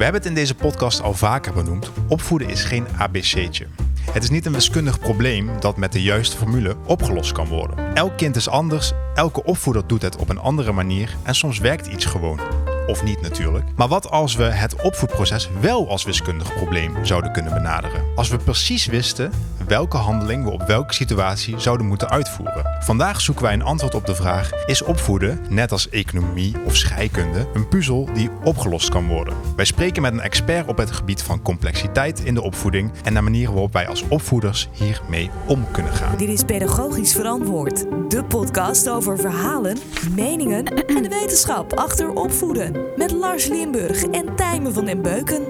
We hebben het in deze podcast al vaker benoemd. Opvoeden is geen ABC'tje. Het is niet een wiskundig probleem dat met de juiste formule opgelost kan worden. Elk kind is anders, elke opvoeder doet het op een andere manier en soms werkt iets gewoon. Of niet natuurlijk. Maar wat als we het opvoedproces wel als wiskundig probleem zouden kunnen benaderen? Als we precies wisten welke handeling we op welke situatie zouden moeten uitvoeren. Vandaag zoeken wij een antwoord op de vraag: is opvoeden, net als economie of scheikunde, een puzzel die opgelost kan worden? Wij spreken met een expert op het gebied van complexiteit in de opvoeding en de manieren waarop wij als opvoeders hiermee om kunnen gaan. Dit is Pedagogisch Verantwoord, de podcast over verhalen, meningen en de wetenschap achter opvoeden. Met Lars Limburg en Tijmen van den Beuken.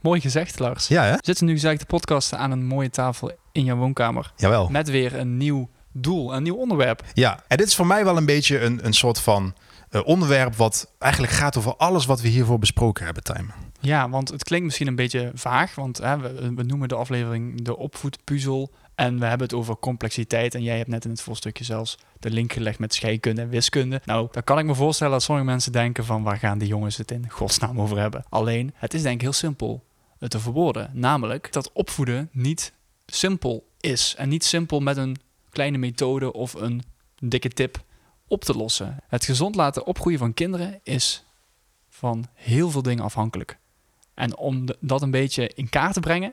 Mooi gezegd, Lars. Ja, hè? We zitten nu gezegd de podcast aan een mooie tafel in jouw woonkamer. Jawel. Met weer een nieuw doel, een nieuw onderwerp. Ja, en dit is voor mij wel een beetje een, een soort van uh, onderwerp wat eigenlijk gaat over alles wat we hiervoor besproken hebben, Time. Ja, want het klinkt misschien een beetje vaag, want hè, we, we, noemen de aflevering de opvoedpuzzel. En we hebben het over complexiteit. En jij hebt net in het voorstukje zelfs de link gelegd met scheikunde en wiskunde. Nou, dan kan ik me voorstellen dat sommige mensen denken van waar gaan die jongens het in godsnaam over hebben. Alleen, het is denk ik heel simpel te verwoorden. Namelijk dat opvoeden niet simpel is. En niet simpel met een kleine methode of een dikke tip op te lossen. Het gezond laten opgroeien van kinderen is van heel veel dingen afhankelijk. En om dat een beetje in kaart te brengen,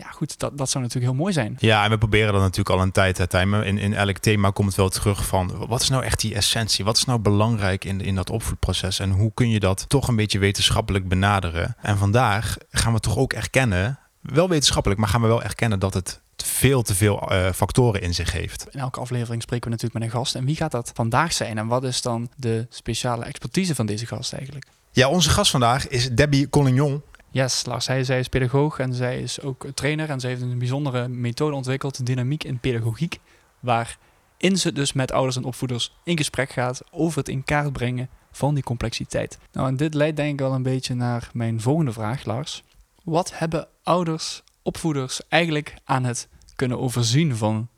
ja, goed, dat, dat zou natuurlijk heel mooi zijn. Ja, en we proberen dat natuurlijk al een tijd. Hè, in, in elk thema komt het wel terug van wat is nou echt die essentie? Wat is nou belangrijk in, in dat opvoedproces? En hoe kun je dat toch een beetje wetenschappelijk benaderen? En vandaag gaan we toch ook erkennen, wel wetenschappelijk, maar gaan we wel erkennen dat het veel te veel uh, factoren in zich heeft. In elke aflevering spreken we natuurlijk met een gast. En wie gaat dat vandaag zijn? En wat is dan de speciale expertise van deze gast eigenlijk? Ja, onze gast vandaag is Debbie Collignon. Yes, Lars. Hij, zij is pedagoog en zij is ook trainer. En zij heeft een bijzondere methode ontwikkeld, dynamiek in pedagogiek. Waarin ze dus met ouders en opvoeders in gesprek gaat over het in kaart brengen van die complexiteit. Nou, en dit leidt denk ik wel een beetje naar mijn volgende vraag, Lars. Wat hebben ouders, opvoeders eigenlijk aan het kunnen overzien van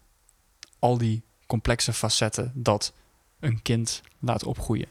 al die complexe facetten dat een kind laat opgroeien?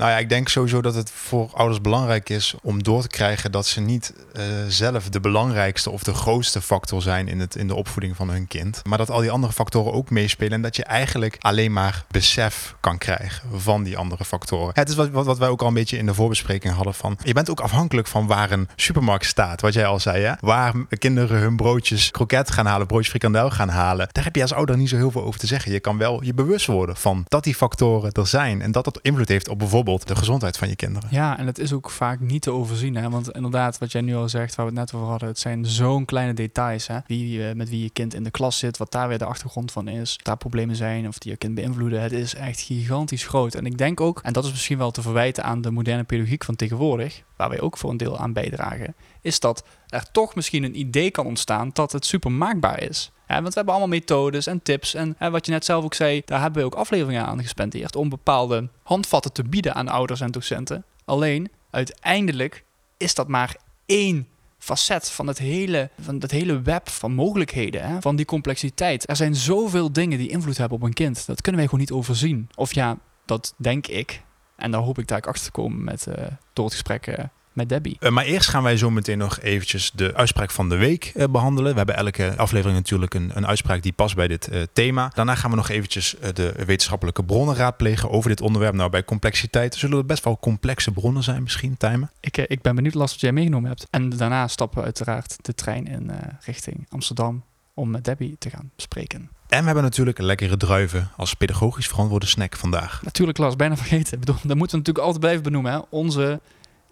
Nou ja, ik denk sowieso dat het voor ouders belangrijk is om door te krijgen dat ze niet uh, zelf de belangrijkste of de grootste factor zijn in, het, in de opvoeding van hun kind. Maar dat al die andere factoren ook meespelen en dat je eigenlijk alleen maar besef kan krijgen van die andere factoren. Het is wat, wat, wat wij ook al een beetje in de voorbespreking hadden van, je bent ook afhankelijk van waar een supermarkt staat, wat jij al zei, hè? waar kinderen hun broodjes kroket gaan halen, broodjes frikandel gaan halen. Daar heb je als ouder niet zo heel veel over te zeggen. Je kan wel je bewust worden van dat die factoren er zijn en dat dat invloed heeft op bijvoorbeeld de gezondheid van je kinderen. Ja, en het is ook vaak niet te overzien. Hè? Want inderdaad, wat jij nu al zegt, waar we het net over hadden, het zijn zo'n kleine details. Hè? Wie, uh, met wie je kind in de klas zit, wat daar weer de achtergrond van is, daar problemen zijn of die je kind beïnvloeden. Het is echt gigantisch groot. En ik denk ook, en dat is misschien wel te verwijten aan de moderne pedagogiek van tegenwoordig, waar wij ook voor een deel aan bijdragen, is dat er toch misschien een idee kan ontstaan dat het super maakbaar is. Ja, want we hebben allemaal methodes en tips. En wat je net zelf ook zei, daar hebben we ook afleveringen aan gespendeerd. Om bepaalde handvatten te bieden aan ouders en docenten. Alleen, uiteindelijk is dat maar één facet van het hele, van het hele web van mogelijkheden, van die complexiteit. Er zijn zoveel dingen die invloed hebben op een kind. Dat kunnen wij gewoon niet overzien. Of ja, dat denk ik. En daar hoop ik daar achter te komen met, uh, door het gesprek uh, met Debbie. Uh, maar eerst gaan wij zo meteen nog eventjes de uitspraak van de week uh, behandelen. We hebben elke aflevering natuurlijk een, een uitspraak die past bij dit uh, thema. Daarna gaan we nog eventjes de wetenschappelijke bronnen raadplegen over dit onderwerp. Nou, bij complexiteit zullen er best wel complexe bronnen zijn misschien, Tijmen? Ik, ik ben benieuwd wat jij meegenomen hebt. En daarna stappen we uiteraard de trein in richting Amsterdam om met Debbie te gaan spreken. En we hebben natuurlijk lekkere druiven als pedagogisch verantwoorde snack vandaag. Natuurlijk, Lars, bijna vergeten. Ik bedoel, dat moeten we natuurlijk altijd blijven benoemen. Hè? Onze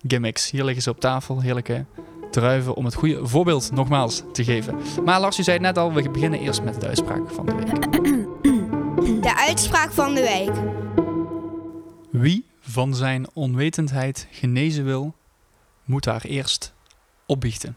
gimmicks. Hier liggen ze op tafel, heerlijke druiven om het goede voorbeeld nogmaals te geven. Maar Lars, je zei het net al, we beginnen eerst met de uitspraak van de week. De uitspraak van de week. Wie van zijn onwetendheid genezen wil, moet haar eerst opbiechten.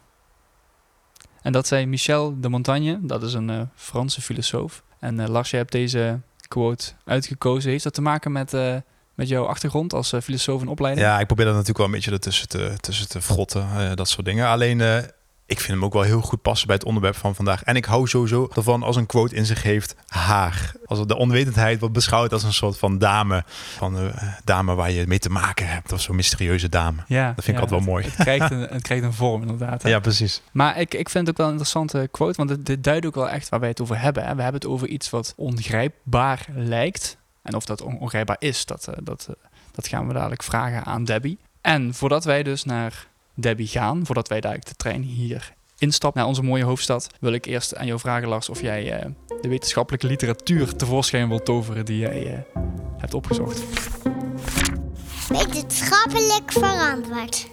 En dat zei Michel de Montagne, dat is een uh, Franse filosoof. En uh, Lars, je hebt deze quote uitgekozen. Heeft dat te maken met uh, met jouw achtergrond als uh, filosoof en opleiding? Ja, ik probeer dat natuurlijk wel een beetje ertussen te, tussen te vrotten, uh, dat soort dingen. Alleen, uh, ik vind hem ook wel heel goed passen bij het onderwerp van vandaag. En ik hou sowieso ervan als een quote in zich heeft haar. Als de onwetendheid wordt beschouwd als een soort van dame. Van een dame waar je mee te maken hebt. Of zo'n mysterieuze dame. Ja, Dat vind ik altijd wel mooi. Het, het, krijgt een, het krijgt een vorm inderdaad. hè. Ja, precies. Maar ik, ik vind het ook wel een interessante quote, want dit, dit duidt ook wel echt waar wij het over hebben. Hè. We hebben het over iets wat ongrijpbaar lijkt. En of dat on- ongrijpbaar is, dat, eh, dat, eh, dat gaan we dadelijk vragen aan Debbie. En voordat wij dus naar Debbie gaan, voordat wij dadelijk de trein hier instappen naar onze mooie hoofdstad, wil ik eerst aan jou vragen, Lars, of jij eh, de wetenschappelijke literatuur tevoorschijn wilt toveren die jij hebt opgezocht. Wetenschappelijk verantwoord.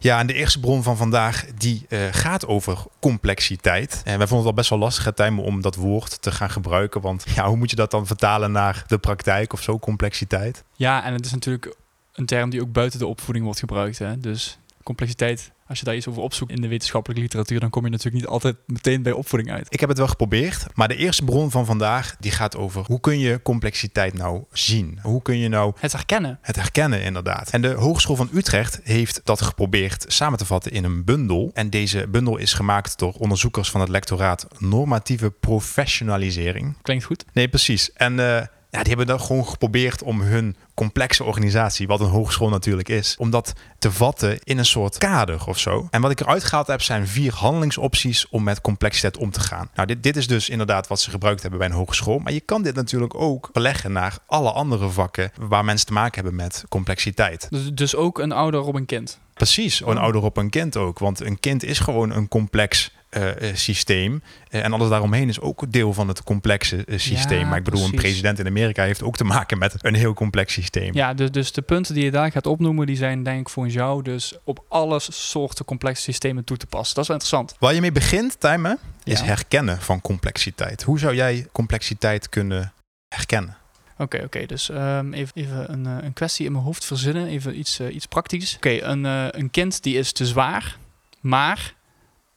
Ja, en de eerste bron van vandaag die eh, gaat over complexiteit. En wij vonden het al best wel lastig, Tijmen, om dat woord te gaan gebruiken. Want ja, hoe moet je dat dan vertalen naar de praktijk of zo, complexiteit? Ja, en het is natuurlijk een term die ook buiten de opvoeding wordt gebruikt. Hè? Dus complexiteit, als je daar iets over opzoekt in de wetenschappelijke literatuur, dan kom je natuurlijk niet altijd meteen bij opvoeding uit. Ik heb het wel geprobeerd, maar de eerste bron van vandaag die gaat over hoe kun je complexiteit nou zien? Hoe kun je nou Het herkennen. het herkennen inderdaad. En de Hogeschool van Utrecht heeft dat geprobeerd samen te vatten in een bundel. En deze bundel is gemaakt door onderzoekers van het lectoraat Normatieve Professionalisering. Klinkt goed. Nee, precies. En eh, ja, die hebben dan gewoon geprobeerd om hun complexe organisatie, wat een hogeschool natuurlijk is, om dat te vatten in een soort kader of zo. En wat ik eruit gehaald heb, zijn vier handelingsopties om met complexiteit om te gaan. Nou, dit, dit is dus inderdaad wat ze gebruikt hebben bij een hogeschool. Maar je kan dit natuurlijk ook verleggen naar alle andere vakken waar mensen te maken hebben met complexiteit. Dus, dus ook een ouder op een kind. Precies, een ouder op een kind ook. Want een kind is gewoon een complex eh, eh, systeem. Eh, en alles daaromheen is ook deel van het complexe systeem. Ja, maar ik bedoel, een president in Amerika heeft ook te maken met een heel complex systeem. Ja, dus, dus de punten die je daar gaat opnoemen, die zijn denk ik voor jou dus op alle soorten complexe systemen toe te passen. Dat is wel interessant. Waar je mee begint, Tijmen, is Ja. herkennen van complexiteit. Hoe zou jij complexiteit kunnen herkennen? Oké, oké. Dus ehm, even, even een, een kwestie in mijn hoofd verzinnen. Even iets, iets praktisch. Oké, een, een kind die is te zwaar. Maar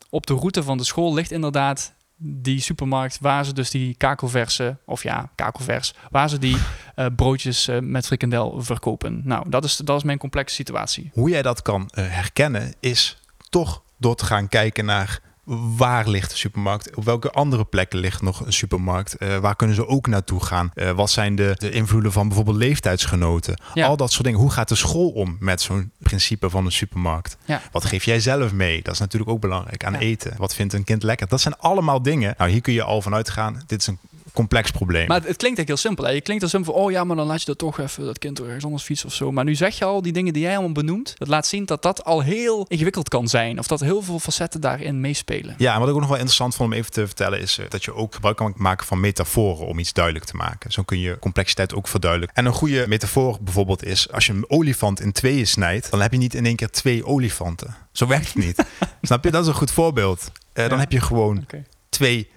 op de route van de school ligt inderdaad die supermarkt waar ze dus die kakelverse, of ja, kakelvers, waar ze die eh, broodjes eh, met frikandel verkopen. Nou, dat is, dat is mijn complexe situatie. Hoe jij dat kan eh, herkennen is toch door te gaan kijken naar waar ligt de supermarkt? Op welke andere plekken ligt nog een supermarkt? Eh, waar kunnen ze ook naartoe gaan? Eh, wat zijn de, de invloeden van bijvoorbeeld leeftijdsgenoten? Ja. Al dat soort dingen. Hoe gaat de school om met zo'n principe van een supermarkt? Ja. Wat geef jij zelf mee? Dat is natuurlijk ook belangrijk aan Ja. eten. Wat vindt een kind lekker? Dat zijn allemaal dingen. Nou, hier kun je al van uitgaan. Dit is een complex probleem. Maar het, het klinkt echt heel simpel. Hè? Je klinkt heel simpel van, oh ja, maar dan laat je dat toch even, dat kind toch ergens anders fietsen of zo. Maar nu zeg je al die dingen die jij allemaal benoemt. Dat laat zien dat dat al heel ingewikkeld kan zijn. Of dat heel veel facetten daarin meespelen. Ja, en wat ik ook nog wel interessant vond om even te vertellen is eh, dat je ook gebruik kan maken van metaforen om iets duidelijk te maken. Zo kun je complexiteit ook verduidelijken. En een goede metafoor bijvoorbeeld is als je een olifant in tweeën snijdt, dan heb je niet in één keer twee olifanten. Zo werkt het niet. Snap je? Dat is een goed voorbeeld. Eh, dan heb je gewoon twee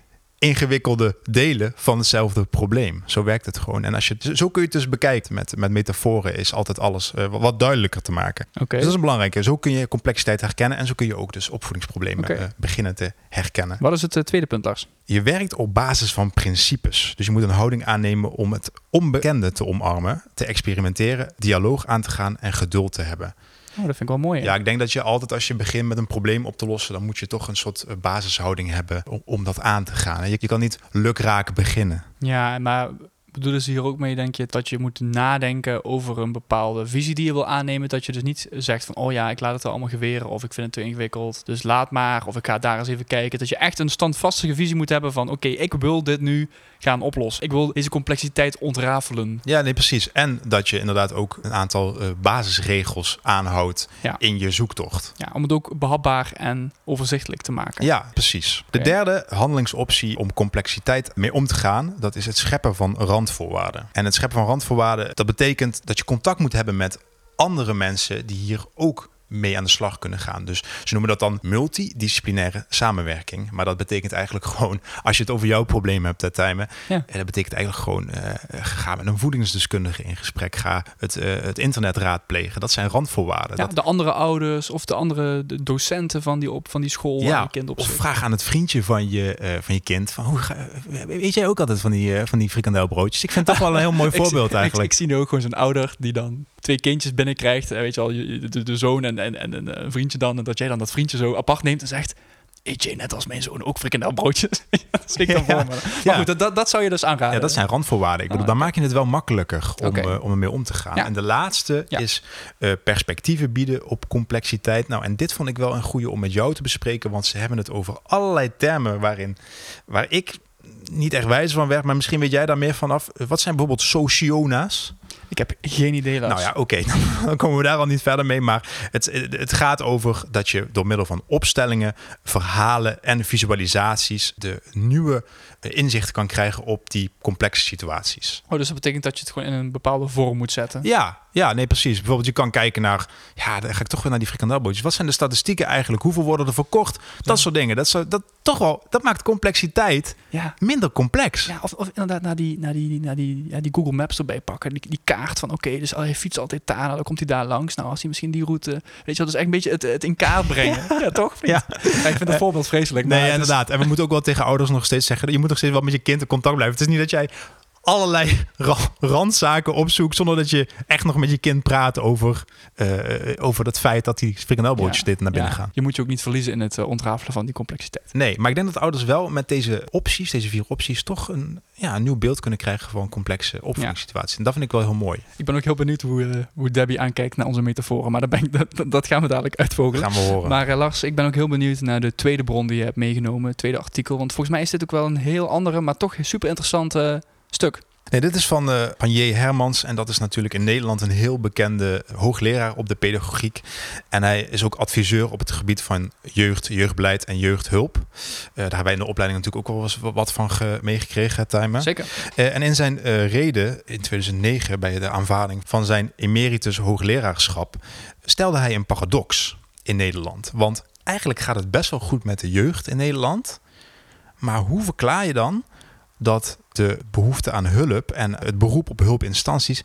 ingewikkelde delen van hetzelfde probleem. Zo werkt het gewoon. En als je, zo kun je het dus bekijken met, met metaforen is altijd alles eh, wat duidelijker te maken. Oké. Dus dat is een belangrijke. Zo kun je complexiteit herkennen en zo kun je ook dus opvoedingsproblemen eh, beginnen te herkennen. Wat is het eh, tweede punt, Lars? Je werkt op basis van principes. Dus je moet een houding aannemen om het onbekende te omarmen, te experimenteren, dialoog aan te gaan en geduld te hebben. Oh, dat vind ik wel mooi. hè? Ja, ik denk dat je altijd als je begint met een probleem op te lossen, dan moet je toch een soort eh, basishouding hebben om, om dat aan te gaan. Je, je kan niet lukraak beginnen. Ja, maar bedoelen ze hier ook mee, denk je, dat je moet nadenken over een bepaalde visie die je wil aannemen? Dat je dus niet zegt van, oh ja, ik laat het allemaal geweren of ik vind het te ingewikkeld, dus laat maar. Of ik ga daar eens even kijken. Dat je echt een standvastige visie moet hebben van, oké, ik wil dit nu gaan oplossen. Ik wil deze complexiteit ontrafelen. Ja, nee, precies. En dat je inderdaad ook een aantal eh, basisregels aanhoudt Ja. in je zoektocht. Ja, om het ook behapbaar en overzichtelijk te maken. Ja, precies. De derde handelingsoptie om complexiteit mee om te gaan, dat is het scheppen van En het scheppen van randvoorwaarden, dat betekent dat je contact moet hebben met andere mensen die hier ook mee aan de slag kunnen gaan. Dus ze noemen dat dan multidisciplinaire samenwerking. Maar dat betekent eigenlijk gewoon, als je het over jouw probleem hebt, hè, Tijmen, Ja. eh, dat betekent eigenlijk gewoon, eh, ga met een voedingsdeskundige in gesprek, ga het, eh, het internet raadplegen. Dat zijn randvoorwaarden. Ja, dat, de andere ouders of de andere de docenten van die, op, van die school waar ja, je kind op of vraag aan het vriendje van je, van je kind. Van, hoe ga, weet jij ook altijd van die, van die frikandelbroodjes? Ik vind het toch wel een heel mooi voorbeeld ik- eigenlijk. Ik, zie nu ook gewoon zo'n ouder die dan twee kindjes binnenkrijgt. Weet je wel, je- de, de zoon en, en, en een eh, vriendje dan. En dat jij dan dat vriendje zo apart neemt en zegt... eet je net als mijn zoon ook frikandelbroodjes? dat zie ik dan Ja. voor me. Maar Ja. goed, dat- dat, zou je dus aanraden. Ja, dat zijn randvoorwaarden. Ik bedoel, Ah, dan maak je het wel makkelijker om, Oké. eh, om ermee om te gaan. Ja. En de laatste is eh, perspectieven bieden op complexiteit. Nou, en dit vond ik wel een goede om met jou te bespreken, want ze hebben het over allerlei termen waarin, waar ik niet echt wijs van werd, maar misschien weet jij daar meer vanaf. Wat zijn bijvoorbeeld sociona's? Ik heb geen idee, Lars. Nou ja, oké, dan komen we daar al niet verder mee. Maar het, het gaat over dat je door middel van opstellingen, verhalen en visualisaties de nieuwe inzichten kan krijgen op die complexe situaties. Oh, dus dat betekent dat je het gewoon in een bepaalde vorm moet zetten. Ja, ja, nee, precies. Bijvoorbeeld, je kan kijken naar, ja, dan ga ik toch weer naar die frikandelbootjes. Wat zijn de statistieken eigenlijk? Hoeveel worden er verkocht? Dat soort dingen. Dat, is, dat toch wel, dat maakt complexiteit Ja. minder complex. Ja, of, of inderdaad naar die, naar die, naar die, ja, die Google Maps erbij pakken. Die, die kaart van, oké, dus hij fietst altijd daar, nou, dan komt hij daar langs. Nou, als hij misschien die route... Weet je wel, dus echt een beetje het, het in kaart brengen. Ja, toch? Ja. Ik vind het voorbeeld vreselijk. Nee, maar inderdaad. En we moeten ook wel tegen ouders nog steeds zeggen... je moet nog steeds wel met je kind in contact blijven. Het is niet dat jij allerlei ra- randzaken opzoekt... zonder dat je echt nog met je kind praat over, eh, over het feit... dat die frikandelbootjes Ja. dit naar binnen Ja, gaan. Je moet je ook niet verliezen in het eh, ontrafelen van die complexiteit. Nee, maar ik denk dat ouders wel met deze opties, deze vier opties... toch een, ja, een nieuw beeld kunnen krijgen van complexe opvoedingssituaties. En dat vind ik wel heel mooi. Ik ben ook heel benieuwd hoe, eh, hoe Debbie aankijkt naar onze metaforen. Maar dat, ben ik, dat, dat gaan we dadelijk uitvogelen. Gaan we horen. Maar Lars, ik ben ook heel benieuwd naar de tweede bron die je hebt meegenomen. Het tweede artikel. Want volgens mij is dit ook wel een heel andere, maar toch super interessante stuk. Nee, dit is van, eh van J. Hermans. En dat is natuurlijk in Nederland een heel bekende hoogleraar op de pedagogiek. En hij is ook adviseur op het gebied van jeugd, jeugdbeleid en jeugdhulp. Eh, daar hebben wij in de opleiding natuurlijk ook wel eens wat van ge- meegekregen, Tijmen. Zeker. Eh, en in zijn reden in 2009 bij de aanvaarding van zijn emeritus hoogleraarschap stelde hij een paradox in Nederland. Want eigenlijk gaat het best wel goed met de jeugd in Nederland. Maar hoe verklaar je dan dat de behoefte aan hulp en het beroep op hulpinstanties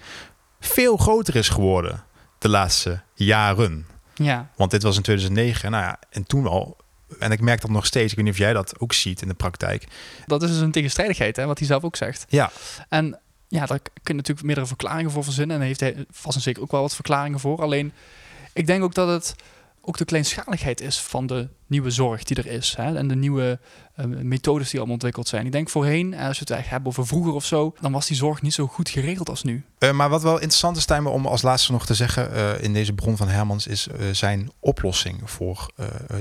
veel groter is geworden de laatste jaren? Ja, Want dit was in 2009, nou ja, en toen al. En ik merk dat nog steeds. Ik weet niet of jij dat ook ziet in de praktijk. dat is dus een tegenstrijdigheid, hè, wat hij zelf ook zegt. Ja, En ja, daar kun je natuurlijk meerdere verklaringen voor verzinnen. En daar heeft hij vast en zeker ook wel wat verklaringen voor. Alleen, ik denk ook dat het ook de kleinschaligheid is van de nieuwe zorg die er is. Hè? En de nieuwe eh, methodes die allemaal ontwikkeld zijn. Ik denk voorheen, eh, als we het eigenlijk hebben over vroeger of zo, dan was die zorg niet zo goed geregeld als nu. Eh, maar wat wel interessant is, Tijmen, om als laatste nog te zeggen in deze bron van Hermans, is zijn oplossing voor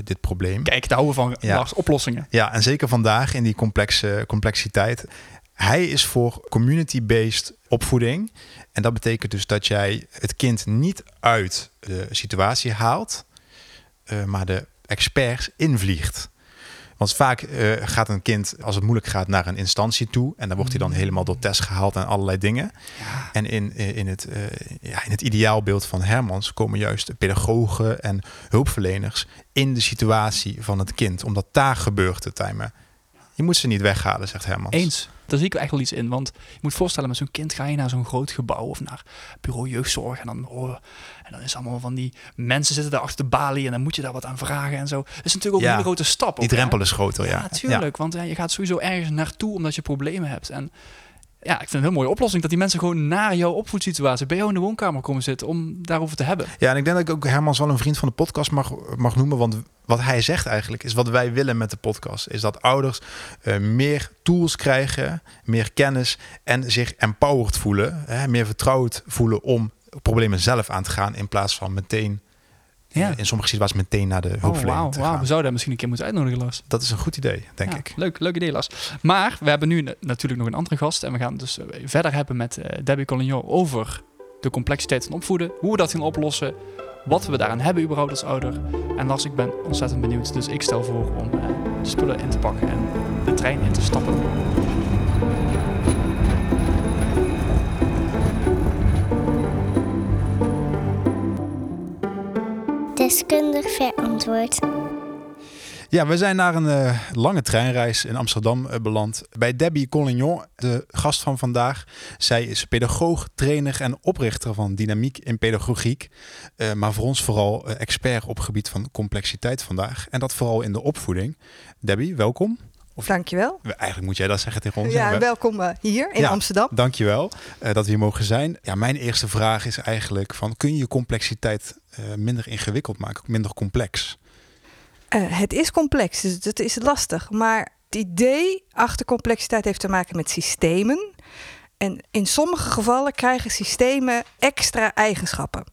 dit probleem. Kijk, daar houden we van Ja. Lars, oplossingen. Ja, en zeker vandaag in die complexe complexiteit. Hij is voor community-based opvoeding. En dat betekent dus dat jij het kind niet uit de situatie haalt, eh, maar de experts invliegt. Want vaak eh, gaat een kind, als het moeilijk gaat, naar een instantie toe. En dan wordt hij dan helemaal door test gehaald en allerlei dingen. En in, in, het, eh, ja, in het ideaalbeeld van Hermans komen juist pedagogen en hulpverleners in de situatie van het kind. Omdat daar gebeurt het timen. Je moet ze niet weghalen, zegt Hermans. Eens. Daar zie ik echt wel iets in. Want je moet voorstellen, met zo'n kind ga je naar zo'n groot gebouw of naar bureau jeugdzorg. En dan, oh, en dan is allemaal van die mensen zitten daar achter de balie en dan moet je daar wat aan vragen en zo. Dat is natuurlijk ook Ja, een hele grote stap. Die hè? drempel is groter, ja. Ja, natuurlijk. Want ja, je gaat sowieso ergens naartoe omdat je problemen hebt. En ja, ik vind het een heel mooie oplossing dat die mensen gewoon naar jouw opvoedsituatie, bij jou in de woonkamer komen zitten om daarover te hebben. Ja, en ik denk dat ik ook Hermans wel een vriend van de podcast mag, mag noemen. Want wat hij zegt eigenlijk is wat wij willen met de podcast. Is dat ouders eh, meer tools krijgen, meer kennis en zich empowered voelen. Hè, meer vertrouwd voelen om problemen zelf aan te gaan. In plaats van meteen, Ja. eh, in sommige situaties meteen naar de Oh, hulpverlening wauw. gaan. We zouden hem misschien een keer moeten uitnodigen, Lars. Dat is een goed idee, denk Ja, ik. Leuk, leuk idee, Lars. Maar we hebben nu na- natuurlijk nog een andere gast. En we gaan dus eh, verder hebben met eh, Debbie Collignon over de complexiteit van opvoeden. Hoe we dat gaan oplossen. Wat we daaraan hebben überhaupt als ouder. En Lars, ik ben ontzettend benieuwd. Dus ik stel voor om de spullen in te pakken en de trein in te stappen. Deskundig verantwoord. Ja, we zijn naar een eh, lange treinreis in Amsterdam eh, beland. Bij Debbie Collignon, de gast van vandaag. Zij is pedagoog, trainer en oprichter van Dynamiek in Pedagogiek. Eh, maar voor ons vooral expert op gebied van complexiteit vandaag. En dat vooral in de opvoeding. Debbie, welkom. Dankjewel. Eigenlijk moet jij dat zeggen tegen ons. Ja, welkom hier in Ja. Amsterdam. Dankjewel uh, dat we hier mogen zijn. Ja, mijn eerste vraag is eigenlijk van... kun je je complexiteit eh, minder ingewikkeld maken, minder complex? Eh, het is complex, dus het is lastig. Maar het idee achter complexiteit heeft te maken met systemen. En in sommige gevallen krijgen systemen extra eigenschappen.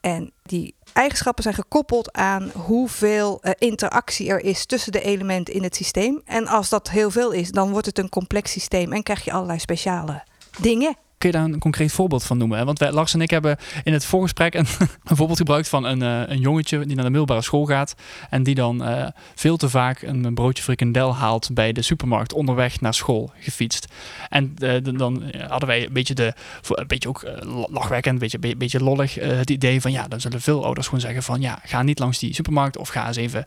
En die eigenschappen zijn gekoppeld aan hoeveel uh, interactie er is tussen de elementen in het systeem. En als dat heel veel is, dan wordt het een complex systeem en krijg je allerlei speciale dingen. Kun je daar een concreet voorbeeld van noemen? Want wij, Lars en ik hebben in het voorgesprek een, voorbeeld gebruikt van een, uh, een jongetje die naar de middelbare school gaat. En die dan uh, veel te vaak een, broodje frikandel haalt bij de supermarkt onderweg naar school gefietst. En uh, dan hadden wij een beetje, de, een beetje ook lachwekkend, een beetje, beetje lollig het idee van ja, dan zullen veel ouders gewoon zeggen van ja, ga niet langs die supermarkt of ga eens even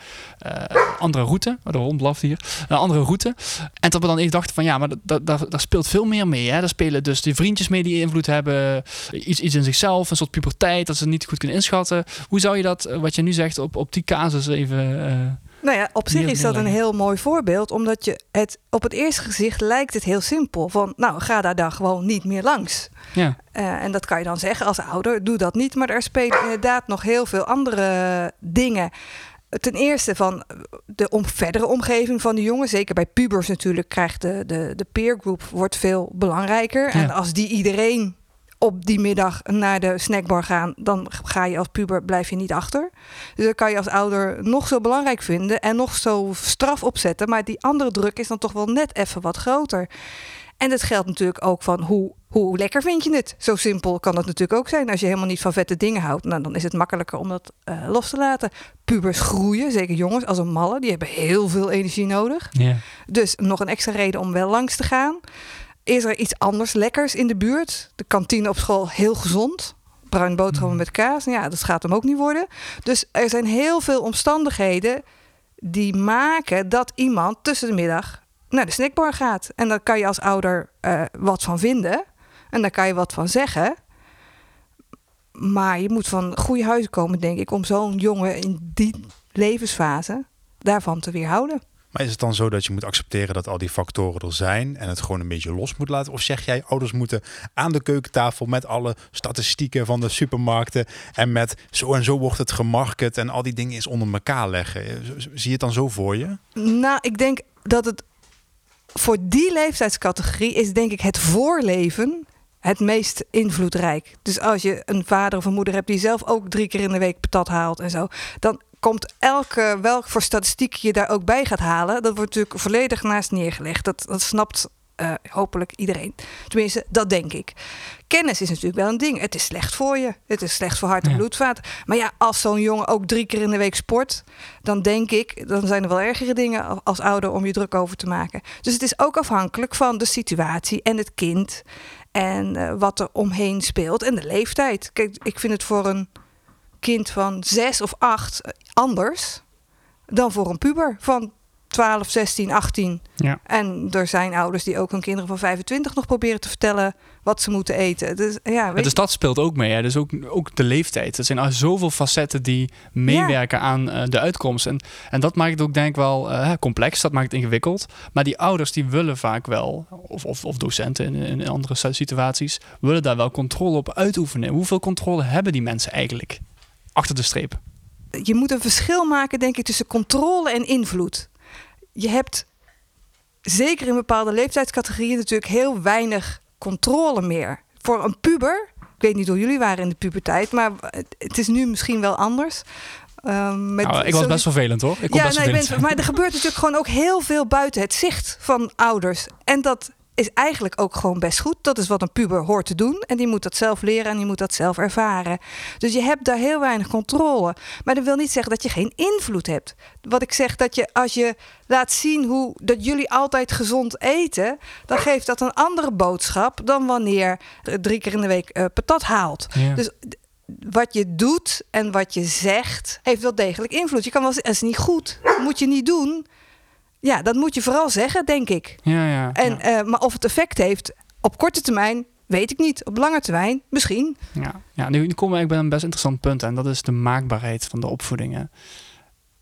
andere route. Oh, de hond blaft hier. Een andere route. En dat we dan even dachten van ja, maar daar speelt veel meer mee. Hè? Daar spelen dus die vriendjes mee die invloed hebben. Iets, iets in zichzelf, een soort puberteit, dat ze niet goed kunnen inschatten. Hoe zou je dat, eh, wat je nu zegt, op, op die casus even... Uh, nou ja, op zich is dat een heel mooi voorbeeld, omdat je het op het eerste gezicht lijkt het heel simpel. Van nou, ga daar dan gewoon niet meer langs. Ja. Uh, en dat kan je dan zeggen als ouder, doe dat niet. Maar er spelen inderdaad nog heel veel andere dingen. Ten eerste van de om, verdere omgeving van de jongen. Zeker bij pubers natuurlijk krijgt de, de, de peergroep wordt veel belangrijker. En als die iedereen op die middag naar de snackbar gaan, dan ga je als puber blijf je niet achter. Dus dat kan je als ouder nog zo belangrijk vinden en nog zo straf opzetten. Maar die andere druk is dan toch wel net even wat groter. En dat geldt natuurlijk ook van hoe, hoe lekker vind je het? Zo simpel kan het natuurlijk ook zijn. Als je helemaal niet van vette dingen houdt, nou, dan is het makkelijker om dat uh, los te laten. Pubers groeien, zeker jongens als een malle, die hebben heel veel energie nodig. Yeah. Dus nog een extra reden om wel langs te gaan. Is er iets anders lekkers in de buurt? De kantine op school heel gezond. Bruin boterhammen mm. met kaas. Ja, dat gaat hem ook niet worden. Dus er zijn heel veel omstandigheden die maken dat iemand tussen de middag naar de snackbar gaat. En daar kan je als ouder uh, wat van vinden. En daar kan je wat van zeggen. Maar je moet van goede huizen komen, denk ik, om zo'n jongen in die levensfase daarvan te weerhouden. Maar is het dan zo dat je moet accepteren dat al die factoren er zijn en het gewoon een beetje los moet laten? Of zeg jij, ouders moeten aan de keukentafel met alle statistieken van de supermarkten en met zo en zo wordt het gemarket en al die dingen eens onder elkaar leggen? Zie je het dan zo voor je? Nou, ik denk dat het voor die leeftijdscategorie is denk ik het voorleven het meest invloedrijk. Dus als je een vader of een moeder hebt die zelf ook drie keer in de week patat haalt en zo, dan komt elke, welk voor statistiek je daar ook bij gaat halen, dat wordt natuurlijk volledig naast neergelegd. Dat, dat snapt uh, hopelijk iedereen. Tenminste, dat denk ik. Kennis is natuurlijk wel een ding. Het is slecht voor je. Het is slecht voor hart en bloedvaten. Maar ja, als zo'n jongen ook drie keer in de week sport, dan denk ik, dan zijn er wel ergere dingen als ouder om je druk over te maken. Dus het is ook afhankelijk van de situatie en het kind en uh, wat er omheen speelt en de leeftijd. Kijk, ik vind het voor een kind van zes of acht anders dan voor een puber van 12, 16, 18. Ja. En er zijn ouders die ook hun kinderen van 25 nog proberen te vertellen wat ze moeten eten. Dus, ja, weet de stad speelt ook mee. Hè? Dus ook, ook de leeftijd. Er zijn al zoveel facetten die meewerken aan uh, de uitkomst. En, en dat maakt het ook denk ik wel uh, complex. Dat maakt het ingewikkeld. Maar die ouders die willen vaak wel, of, of, of docenten in, in andere situaties, willen daar wel controle op uitoefenen. Hoeveel controle hebben die mensen eigenlijk achter de streep? Je moet een verschil maken, denk ik, tussen controle en invloed je hebt zeker in bepaalde leeftijdscategorieën natuurlijk heel weinig controle meer. Voor een puber, ik weet niet hoe jullie waren in de puberteit, maar het is nu misschien wel anders. Um, met nou, ik was best vervelend hoor. Ik ja, best nee, ben, maar er gebeurt natuurlijk gewoon ook heel veel buiten het zicht van ouders. En dat is eigenlijk ook gewoon best goed. Dat is wat een puber hoort te doen. En die moet dat zelf leren en die moet dat zelf ervaren. Dus je hebt daar heel weinig controle. Maar dat wil niet zeggen dat je geen invloed hebt. Wat ik zeg, dat je als je laat zien hoe dat jullie altijd gezond eten, dan geeft dat een andere boodschap dan wanneer drie keer in de week uh, patat haalt. Dus wat je doet en wat je zegt, heeft wel degelijk invloed. Je kan wel zeggen, het is niet goed, moet je niet doen. Ja, dat moet je vooral zeggen, denk ik. Ja, ja, en, Uh, maar of het effect heeft op korte termijn, weet ik niet. Op lange termijn, misschien. Ja, ja nu, komen we bij een best interessant punt. En dat is de maakbaarheid van de opvoedingen.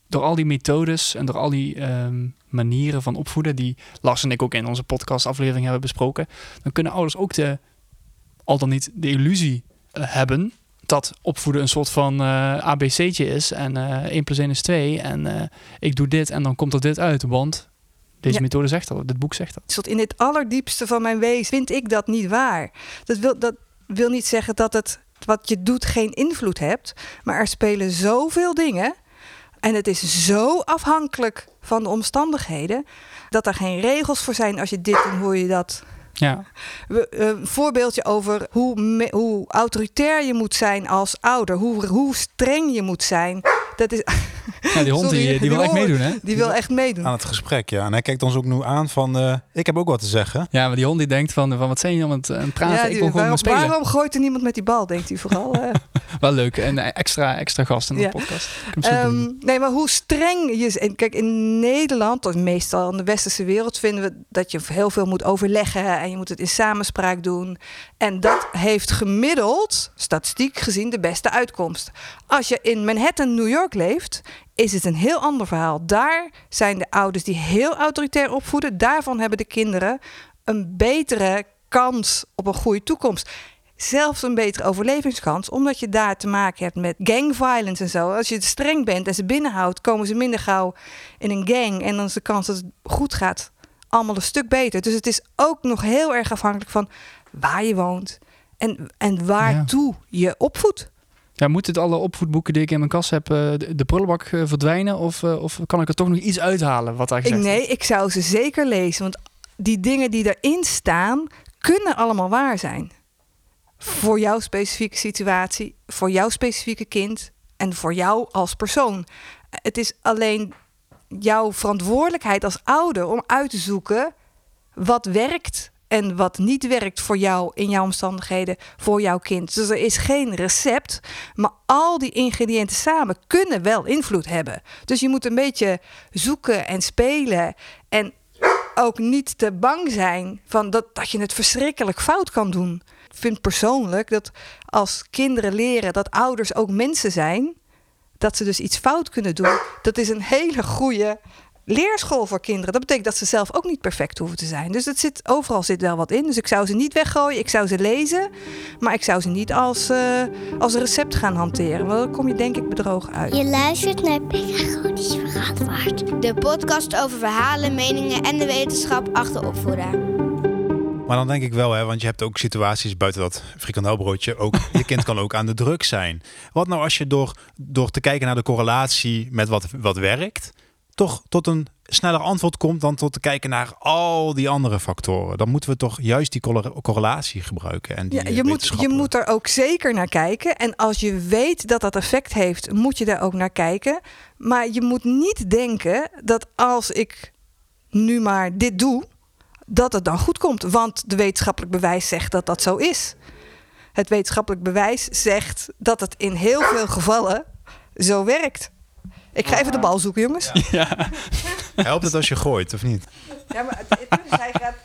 Door al die methodes en door al die ehm, manieren van opvoeden... die Lars en ik ook in onze podcastaflevering hebben besproken... dan kunnen ouders ook de, al dan niet de illusie uh, hebben dat opvoeden een soort van uh, ABC'tje is en uh, 1 plus 1 is 2 en uh, ik doe dit en dan komt er dit uit, want deze methode zegt dat, dit boek zegt dat. In het allerdiepste van mijn wezen vind ik dat niet waar. Dat wil, dat wil niet zeggen dat het wat je doet geen invloed hebt, maar er spelen zoveel dingen en het is zo afhankelijk van de omstandigheden dat er geen regels voor zijn als je dit en hoe je dat ja. Een voorbeeldje over hoe, hoe autoritair je moet zijn als ouder. Hoe, hoe streng je moet zijn. Dat is... Ja, die hond die, die, wil echt meedoen, hè? Die wil echt meedoen. Aan het gesprek, ja. En hij kijkt ons ook nu aan van, uh, ik heb ook wat te zeggen. Ja, maar die hond die denkt van, van wat zijn jullie aan het praten? Ja, die, ik wil gewoon waarom, waarom gooit er niemand met die bal, denkt hij vooral. Wel leuk. En extra, extra gast in de podcast. Um, nee, maar hoe streng je... Kijk, in Nederland, of meestal in de westerse wereld... vinden we dat je heel veel moet overleggen... en je moet het in samenspraak doen. En dat heeft gemiddeld, statistiek gezien, de beste uitkomst. Als je in Manhattan, New York leeft, is het een heel ander verhaal. Daar zijn de ouders die heel autoritair opvoeden. Daarvan hebben de kinderen een betere kans op een goede toekomst. Zelfs een betere overlevingskans, omdat je daar te maken hebt met gang violence en zo. Als je streng bent en ze binnenhoudt, komen ze minder gauw in een gang. En dan is de kans dat het goed gaat allemaal een stuk beter. Dus het is ook nog heel erg afhankelijk van waar je woont en, en waartoe je opvoedt. Ja, moet het alle opvoedboeken die ik in mijn kast heb, eh, de, prullenbak eh, verdwijnen? Of, eh, of kan ik er toch nog iets uithalen wat daar gezegd Nee, ik zou ze zeker lezen. Want die dingen die erin staan, kunnen allemaal waar zijn. Voor jouw specifieke situatie, voor jouw specifieke kind en voor jou als persoon. Het is alleen jouw verantwoordelijkheid als ouder om uit te zoeken wat werkt en wat niet werkt voor jou in jouw omstandigheden, voor jouw kind. Dus er is geen recept, maar al die ingrediënten samen kunnen wel invloed hebben. Dus je moet een beetje zoeken en spelen en ook niet te bang zijn van dat, dat je het verschrikkelijk fout kan doen. Vind persoonlijk dat als kinderen leren dat ouders ook mensen zijn, dat ze dus iets fout kunnen doen, dat is een hele goede leerschool voor kinderen. Dat betekent dat ze zelf ook niet perfect hoeven te zijn. Dus het zit, overal zit wel wat in. Dus ik zou ze niet weggooien. Ik zou ze lezen. Maar ik zou ze niet als, uh, als recept gaan hanteren. Want dan kom je denk ik bedrogen uit. Je luistert naar Pedagogisch Verantwoord. De podcast over verhalen, meningen en de wetenschap achter opvoeden. Maar dan denk ik wel, hè, want je hebt ook situaties buiten dat frikandelbroodje. Ook, je kind kan ook aan de druk zijn. Wat nou als je door, door te kijken naar de correlatie met wat, wat werkt toch tot een sneller antwoord komt dan tot te kijken naar al die andere factoren. Dan moeten we toch juist die correlatie gebruiken. En die ja, je, moet, je moet er ook zeker naar kijken. En als je weet dat dat effect heeft, moet je daar ook naar kijken. Maar je moet niet denken dat als ik nu maar dit doe, dat het dan goed komt. Want de wetenschappelijk bewijs zegt dat dat zo is. Het wetenschappelijk bewijs zegt dat het in heel veel gevallen zo werkt. Ik ga even de bal zoeken, jongens. Ja. Helpt het als je gooit, of niet? Ja, maar het, hij, gaat,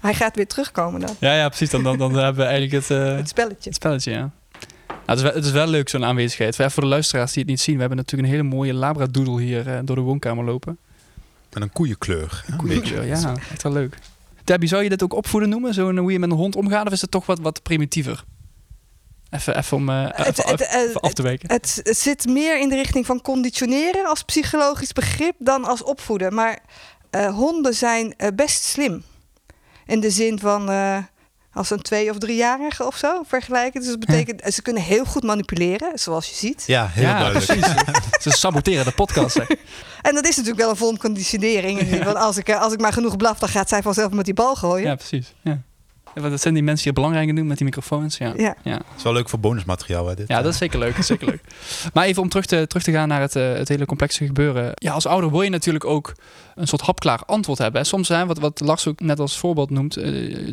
hij gaat weer terugkomen dan. Ja, ja precies. Dan, dan, dan hebben we eigenlijk het, uh, het spelletje. Het spelletje, ja. Nou, het, is wel, het is wel leuk, zo'n aanwezigheid. Voor de luisteraars die het niet zien, we hebben natuurlijk een hele mooie labradoodle hier uh, door de woonkamer lopen. Met een koeienkleur. Een koeienkleur, ja. Echt wel leuk. Debbie, zou je dit ook opvoeden noemen? Zo hoe je met een hond omgaat? Of is het toch wat, wat primitiever? Even, even om uh, het, even, eh, af te weken. Het, zit meer in de richting van conditioneren als psychologisch begrip dan als opvoeden. Maar uh, honden zijn best slim. In de zin van als een twee- of driejarige of zo vergelijken. Dus dat betekent, ze kunnen heel goed manipuleren, zoals je ziet. Ja, heel ja, Precies. ze saboteren de podcast. Hè. En dat is natuurlijk wel een vorm conditionering. Want als ik, als ik maar genoeg blaf, dan gaat zij vanzelf met die bal gooien. Ja, precies. Ja. Dat zijn die mensen die het belangrijker doen met die microfoons. Ja. Ja. ja. Dat is wel leuk voor bonusmateriaal. Hè, dit, ja, dat is zeker leuk. zeker leuk. Maar even om terug te, terug te gaan naar het, uh, het hele complexe gebeuren. Ja, als ouder wil je natuurlijk ook een soort hapklaar antwoord hebben. En soms zijn, wat, wat Lars ook net als voorbeeld noemt, uh,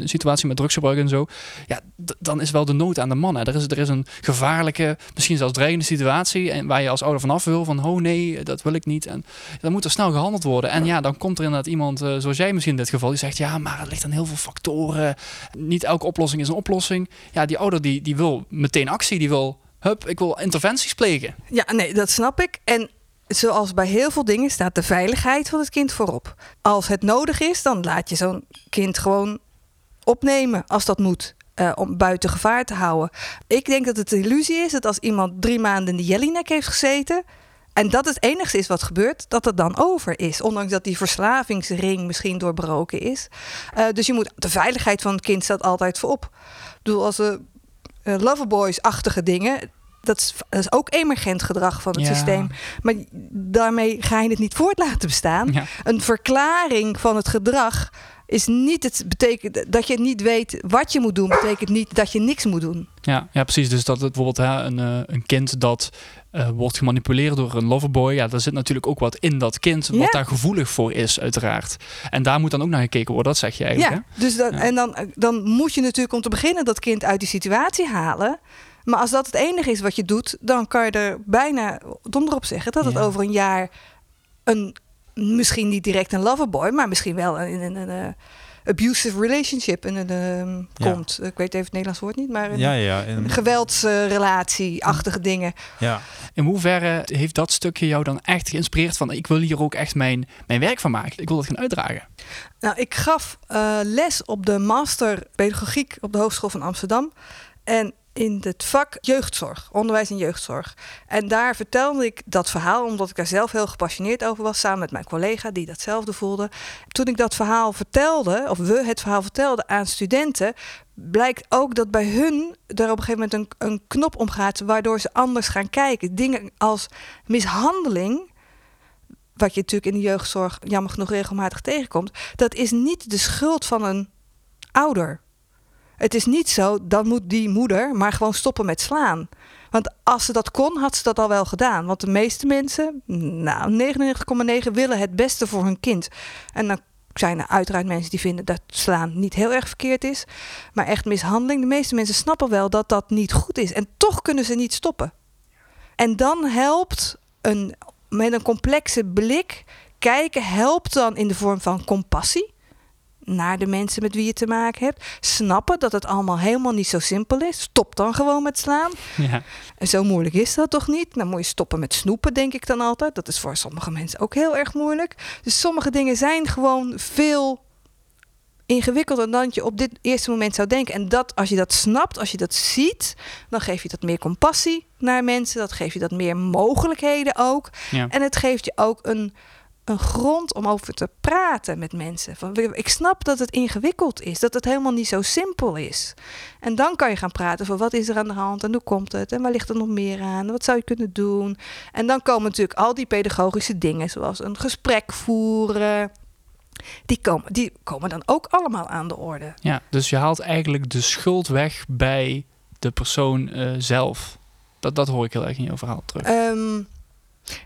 een situatie met drugsgebruik en zo. Ja, dan is wel de nood aan de man. Hè. Er, is, er is een gevaarlijke, misschien zelfs dreigende situatie. En waar je als ouder vanaf wil. Van, oh nee, dat wil ik niet. En dan moet er snel gehandeld worden. En ja, dan komt er inderdaad iemand, uh, zoals jij misschien in dit geval, die zegt, ja, maar het ligt aan heel veel factoren. Niet elke oplossing is een oplossing. Ja, die ouder die, die wil meteen actie. Die wil, hup, ik wil interventies plegen. Ja, nee, dat snap ik. En zoals bij heel veel dingen staat de veiligheid van het kind voorop. Als het nodig is, dan laat je zo'n kind gewoon opnemen als dat moet. uh, om buiten gevaar te houden. Ik denk dat het een illusie is dat als iemand drie maanden in de jellyneck heeft gezeten. En dat het enigste is wat gebeurt, dat het dan over is. Ondanks dat die verslavingsring misschien doorbroken is. Uh, dus je moet, de veiligheid van het kind staat altijd voorop. Ik bedoel, als de uh, loverboys-achtige dingen dat is, dat is, ook emergent gedrag van het systeem. Maar daarmee ga je het niet voort laten bestaan. Een verklaring van het gedrag is niet het betekent dat je niet weet wat je moet doen, betekent niet dat je niks moet doen. Ja, ja precies. Dus dat het bijvoorbeeld hè, een, uh, een kind dat uh, wordt gemanipuleerd door een loverboy, ja, daar zit natuurlijk ook wat in dat kind, wat daar gevoelig voor is, uiteraard. En daar moet dan ook naar gekeken worden, dat zeg je eigenlijk. Ja, dus dan, en dan, dan moet je natuurlijk om te beginnen dat kind uit die situatie halen. Maar als dat het enige is wat je doet, dan kan je er bijna donderop zeggen dat het over een jaar een, misschien niet direct een loverboy, maar misschien wel een, een, een, een abusive relationship in een, komt. Ik weet even het Nederlands woord niet, maar een, ja, ja, een geweldsrelatie-achtige dingen. Ja. In hoeverre heeft dat stukje jou dan echt geïnspireerd van ik wil hier ook echt mijn, mijn werk van maken? Ik wil dat gaan uitdragen. Nou, ik gaf uh, les op de master pedagogiek op de Hogeschool van Amsterdam. En in het vak jeugdzorg, onderwijs en jeugdzorg. En daar vertelde ik dat verhaal omdat ik daar zelf heel gepassioneerd over was, samen met mijn collega die datzelfde voelde. Toen ik dat verhaal vertelde, of we het verhaal vertelden aan studenten, blijkt ook dat bij hun er op een gegeven moment een, een knop omgaat, waardoor ze anders gaan kijken. Dingen als mishandeling wat je natuurlijk in de jeugdzorg jammer genoeg regelmatig tegenkomt, dat is niet de schuld van een ouder. Het is niet zo, dan moet die moeder maar gewoon stoppen met slaan. Want als ze dat kon, had ze dat al wel gedaan. Want de meeste mensen, nou 99,9 willen het beste voor hun kind. En dan zijn er uiteraard mensen die vinden dat slaan niet heel erg verkeerd is. Maar echt mishandeling, de meeste mensen snappen wel dat dat niet goed is. En toch kunnen ze niet stoppen. En dan helpt een, met een complexe blik kijken, helpt dan in de vorm van compassie naar de mensen met wie je te maken hebt. Snappen dat het allemaal helemaal niet zo simpel is. Stop dan gewoon met slaan. Ja. En zo moeilijk is dat toch niet? Dan moet je stoppen met snoepen, denk ik dan altijd. Dat is voor sommige mensen ook heel erg moeilijk. Dus sommige dingen zijn gewoon veel ingewikkelder dan je op dit eerste moment zou denken. En dat, als je dat snapt, als je dat ziet, dan geef je dat meer compassie naar mensen. Dat geeft je dat meer mogelijkheden ook. Ja. En het geeft je ook een een grond om over te praten met mensen. Van, ik snap dat het ingewikkeld is, dat het helemaal niet zo simpel is. En dan kan je gaan praten van wat is er aan de hand en hoe komt het en waar ligt er nog meer aan, wat zou je kunnen doen. En dan komen natuurlijk al die pedagogische dingen, zoals een gesprek voeren. Die komen, die komen dan ook allemaal aan de orde. Ja, dus je haalt eigenlijk de schuld weg bij de persoon uh, zelf. Dat, dat hoor ik heel erg in jouw verhaal terug. Um,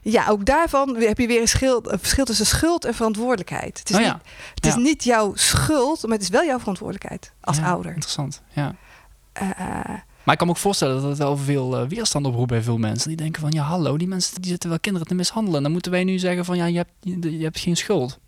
ja, ook daarvan heb je weer een, schil, een verschil tussen schuld en verantwoordelijkheid. Het is, oh niet, het is niet jouw schuld, maar het is wel jouw verantwoordelijkheid als ja, ouder. Interessant, ja. Uh, maar ik kan me ook voorstellen dat het wel veel uh, weerstand oproept bij veel mensen. Die denken van, ja hallo, die mensen die zitten wel kinderen te mishandelen. Dan moeten wij nu zeggen van, ja, je hebt, je, je hebt geen schuld.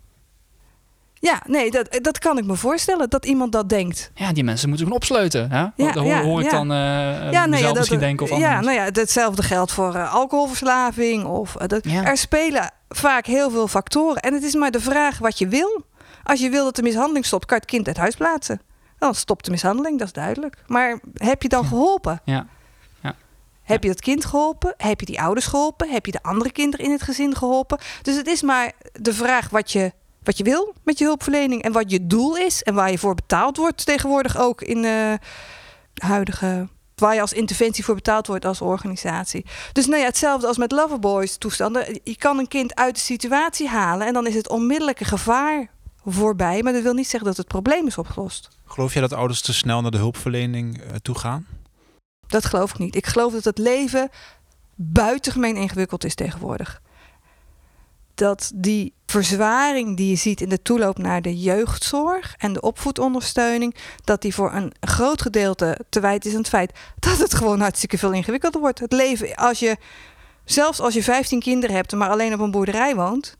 Ja, nee, dat, dat kan ik me voorstellen dat iemand dat denkt. Ja, die mensen moeten gewoon opsluiten. Hè? Ja, dat hoor, hoor ik dan uh, ja, nee, dat, misschien denken of Ja, nou ja, hetzelfde geldt voor uh, alcoholverslaving. Of, uh, dat, Er spelen vaak heel veel factoren. En het is maar de vraag wat je wil. Als je wil dat de mishandeling stopt, kan je het kind uit huis plaatsen. Dan stopt de mishandeling, dat is duidelijk. Maar heb je dan geholpen? Ja. Heb je dat kind geholpen? Heb je die ouders geholpen? Heb je de andere kinderen in het gezin geholpen? Dus het is maar de vraag wat je wat je wil met je hulpverlening en wat je doel is en waar je voor betaald wordt tegenwoordig ook in de huidige waar je als interventie voor betaald wordt als organisatie. Dus nou ja, hetzelfde als met Loverboys toestanden. Je kan een kind uit de situatie halen en dan is het onmiddellijke gevaar voorbij, maar dat wil niet zeggen dat het probleem is opgelost. Geloof jij dat ouders te snel naar de hulpverlening uh, toe gaan? Dat geloof ik niet. Ik geloof dat het leven buitengemeen ingewikkeld is tegenwoordig dat die verzwaring die je ziet in de toeloop naar de jeugdzorg en de opvoedondersteuning, dat die voor een groot gedeelte te wijten is aan het feit dat het gewoon hartstikke veel ingewikkelder wordt. Het leven, als je, zelfs als je 15 kinderen hebt, maar alleen op een boerderij woont,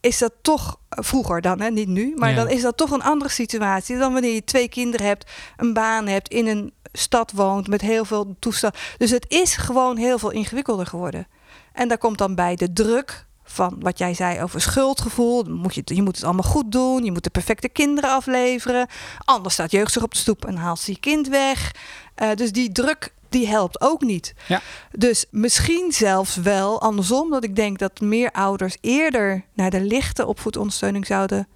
is dat toch vroeger dan, hè, niet nu, maar dan is dat toch een andere situatie dan wanneer je twee kinderen hebt, een baan hebt, in een stad woont met heel veel toestand. Dus het is gewoon heel veel ingewikkelder geworden. En daar komt dan bij de druk van wat jij zei over schuldgevoel. Moet je, je moet het allemaal goed doen. Je moet de perfecte kinderen afleveren. Anders staat jeugdzorg op de stoep en haalt ze je kind weg. Uh, dus die druk die helpt ook niet. Ja. Dus misschien zelfs wel andersom, dat ik denk dat meer ouders eerder naar de lichte opvoedondersteuning zouden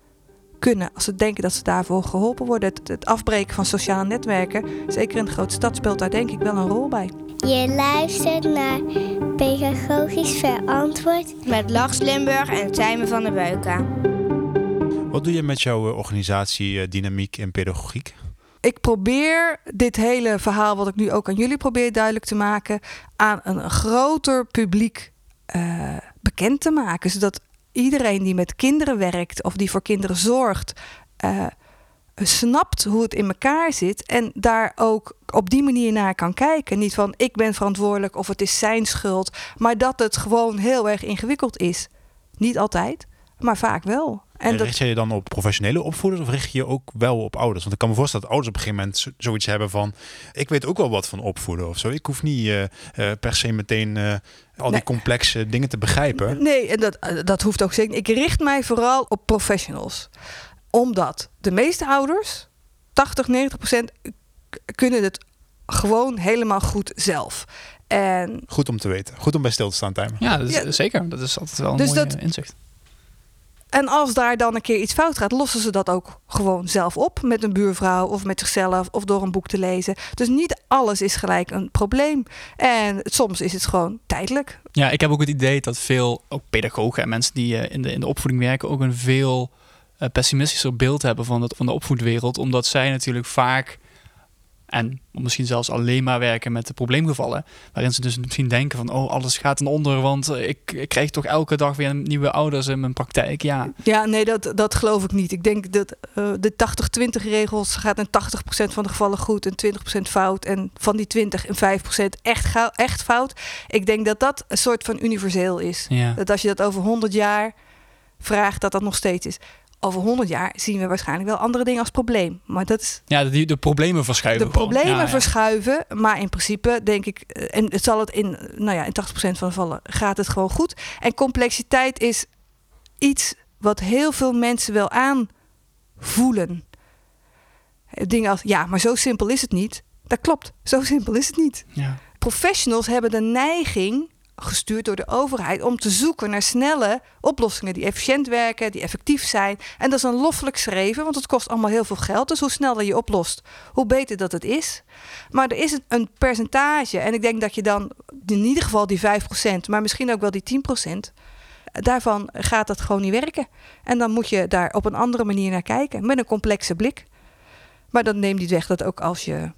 kunnen. Als ze denken dat ze daarvoor geholpen worden. Het, het afbreken van sociale netwerken, zeker in de grote stad, speelt daar denk ik wel een rol bij. Je luistert naar Pedagogisch Verantwoord met Lars Limburg en Tijmen van der Beuken. Wat doe je met jouw eh, organisatie eh, Dynamiek en Pedagogiek? ik probeer dit hele verhaal, wat ik nu ook aan jullie probeer duidelijk te maken, aan een groter publiek uh, bekend te maken. Zodat iedereen die met kinderen werkt of die voor kinderen zorgt, uh, snapt hoe het in elkaar zit en daar ook op die manier naar kan kijken. Niet van ik ben verantwoordelijk of het is zijn schuld, maar dat het gewoon heel erg ingewikkeld is. Niet altijd, maar vaak wel. En, richt je je dan op professionele opvoeders of richt je je ook wel op ouders? Want ik kan me voorstellen dat ouders op een gegeven moment zoiets hebben van... ik weet ook wel wat van opvoeden of zo. Ik hoef niet uh, uh, per se meteen uh, al die complexe dingen te begrijpen. Nee, en dat, dat hoeft ook zeker. Ik richt mij vooral op professionals. Omdat de meeste ouders, 80, 90 procent, kunnen het gewoon helemaal goed zelf. En... Goed om te weten. Goed om bij stil te staan, Tijmen. Ja, dat is, ja, zeker. Dat is altijd wel een dus mooie dat, inzicht. En als daar dan een keer iets fout gaat, lossen ze dat ook gewoon zelf op met een buurvrouw of met zichzelf of door een boek te lezen. Dus niet alles is gelijk een probleem. En soms is het gewoon tijdelijk. Ja, ik heb ook het idee dat veel ook pedagogen en mensen die eh, in de, in de opvoeding werken ook een veel uh, pessimistischer beeld hebben van, het, van de opvoedwereld. Omdat zij natuurlijk vaak en misschien zelfs alleen maar werken met de probleemgevallen. Waarin ze dus misschien denken van, oh, alles gaat ten onder, want ik, ik krijg toch elke dag weer nieuwe ouders in mijn praktijk. Ja, ja nee, dat, dat geloof ik niet. Ik denk dat uh, de 80-20 regels gaat in 80% van de gevallen goed en 20% fout. En van die 20 en 5% echt, echt fout. Ik denk dat dat een soort van universeel is. Ja. Dat als je dat over 100 jaar vraagt, dat dat nog steeds is over 100 jaar zien we waarschijnlijk wel andere dingen als probleem. Maar dat is. Ja, de, de problemen verschuiven. De problemen verschuiven. Maar in principe denk ik. Eh, en het zal het in. Nou ja, in 80% van de gevallen gaat het gewoon goed. En complexiteit is iets wat heel veel mensen wel aanvoelen. Dingen als. Ja, maar zo simpel is het niet. Dat klopt. Zo simpel is het niet. Ja. Professionals hebben de neiging gestuurd door de overheid om te zoeken naar snelle oplossingen die efficiënt werken, die effectief zijn. En dat is een loffelijk schreven, want het kost allemaal heel veel geld. Dus hoe sneller je oplost, hoe beter dat het is. Maar er is een percentage, en ik denk dat je dan in ieder geval die 5%, maar misschien ook wel die 10%, daarvan gaat dat gewoon niet werken. En dan moet je daar op een andere manier naar kijken, met een complexe blik. Maar dat neemt niet weg dat ook als je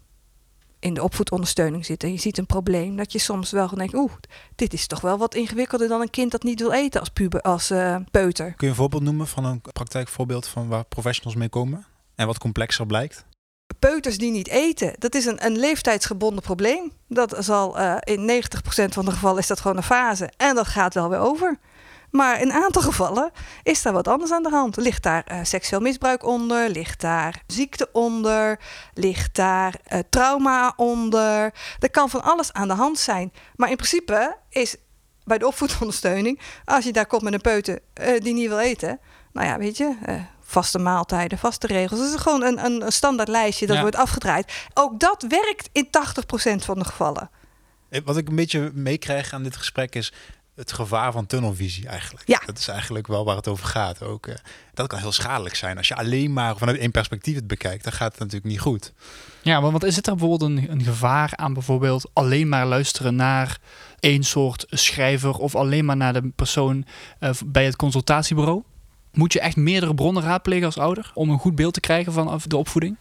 in de opvoedondersteuning zit en je ziet een probleem, dat je soms wel denkt, oeh, dit is toch wel wat ingewikkelder dan een kind dat niet wil eten als puber, als uh, peuter. Kun je een voorbeeld noemen van een praktijkvoorbeeld van waar professionals mee komen en wat complexer blijkt? Peuters die niet eten, dat is een, een leeftijdsgebonden probleem. Dat zal uh, in 90% van de gevallen is dat gewoon een fase en dat gaat wel weer over. Maar in een aantal gevallen is daar wat anders aan de hand. Ligt daar uh, seksueel misbruik onder? Ligt daar ziekte onder? Ligt daar uh, trauma onder? Er kan van alles aan de hand zijn. Maar in principe is bij de opvoedondersteuning, als je daar komt met een peuter uh, die niet wil eten, nou ja, weet je, vaste maaltijden, vaste regels. Dat is gewoon een, een, standaard lijstje dat wordt afgedraaid. Ook dat werkt in 80% van de gevallen. Wat ik een beetje meekrijg aan dit gesprek is het gevaar van tunnelvisie eigenlijk. Ja. Dat is eigenlijk wel waar het over gaat. Ook, uh, dat kan heel schadelijk zijn. Als je alleen maar vanuit één perspectief het bekijkt, dan gaat het natuurlijk niet goed. Ja, maar wat is het er bijvoorbeeld een, een gevaar aan bijvoorbeeld alleen maar luisteren naar één soort schrijver of alleen maar naar de persoon uh, bij het consultatiebureau? Moet je echt meerdere bronnen raadplegen als ouder om een goed beeld te krijgen van de opvoeding?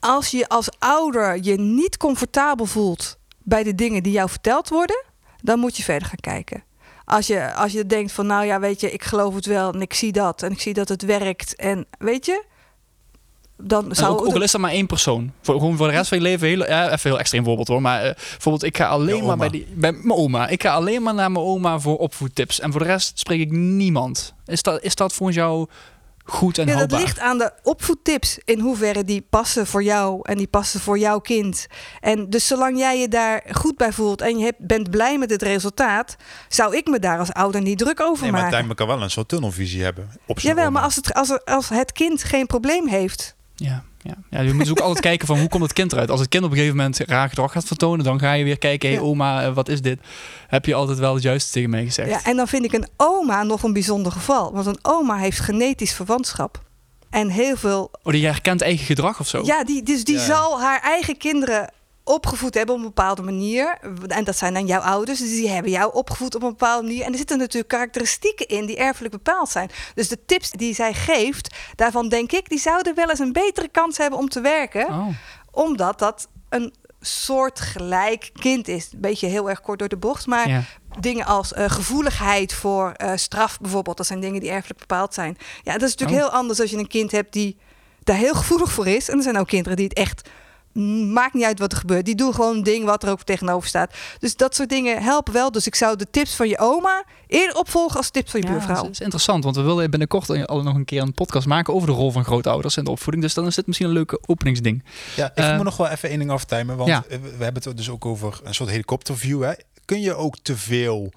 Als je als ouder je niet comfortabel voelt bij de dingen die jou verteld worden, dan moet je verder gaan kijken. Als je, als je denkt van, nou ja, weet je, ik geloof het wel en ik zie dat en ik zie dat het werkt en weet je, dan zou ook, ook al is dat maar één persoon. Voor, gewoon voor de rest van je leven, heel, ja, even heel extreem voorbeeld hoor. Maar uh, bijvoorbeeld, ik ga alleen maar bij, die, bij mijn oma. Ik ga alleen maar naar mijn oma voor opvoedtips. En voor de rest spreek ik niemand. Is dat, is dat volgens jou goed en ja, houdbaar. dat ligt aan de opvoedtips. In hoeverre die passen voor jou en die passen voor jouw kind. En dus zolang jij je daar goed bij voelt en je hebt, bent blij met het resultaat, zou ik me daar als ouder niet druk over Nee, maar maken. Tijmen kan wel een soort tunnelvisie hebben. Op Jawel, oma. maar als het, als, er- als het kind geen probleem heeft. Ja, ja. ja, je moet dus ook altijd kijken van hoe komt het kind eruit. Als het kind op een gegeven moment raar gedrag gaat vertonen, dan ga je weer kijken, hé oma, eh, wat is dit? Heb je altijd wel het juiste tegen mij gezegd. Ja, en dan vind ik een oma nog een bijzonder geval. Want een oma heeft genetisch verwantschap. En heel veel. Oh, die herkent eigen gedrag of zo? Ja, die, dus die ja. zal haar eigen kinderen opgevoed hebben op een bepaalde manier. En dat zijn dan jouw ouders. Dus die hebben jou opgevoed op een bepaalde manier. En er zitten natuurlijk karakteristieken in die erfelijk bepaald zijn. Dus de tips die zij geeft, daarvan denk ik, die zouden wel eens een betere kans hebben om te werken. Oh. Omdat dat een soort gelijk kind is. Een beetje heel erg kort door de bocht. Maar Ja. dingen als eh, gevoeligheid voor eh, straf bijvoorbeeld, dat zijn dingen die erfelijk bepaald zijn. Ja, dat is natuurlijk Oh. heel anders als je een kind hebt die daar heel gevoelig voor is. En er zijn ook kinderen die het echt maakt niet uit wat er gebeurt. Die doen gewoon een ding wat er ook tegenover staat. Dus dat soort dingen helpen wel. Dus ik zou de tips van je oma eerder opvolgen als tips van je Ja, buurvrouw. dat is interessant, want we willen binnenkort al nog een keer een podcast maken over de rol van grootouders en de opvoeding. Dus dan is dit misschien een leuke openingsding. Ja, ik Eh, moet nog wel even één ding aftimen. Want ja. we hebben het dus ook over een soort helikopterview. Hè? Kun je ook te veel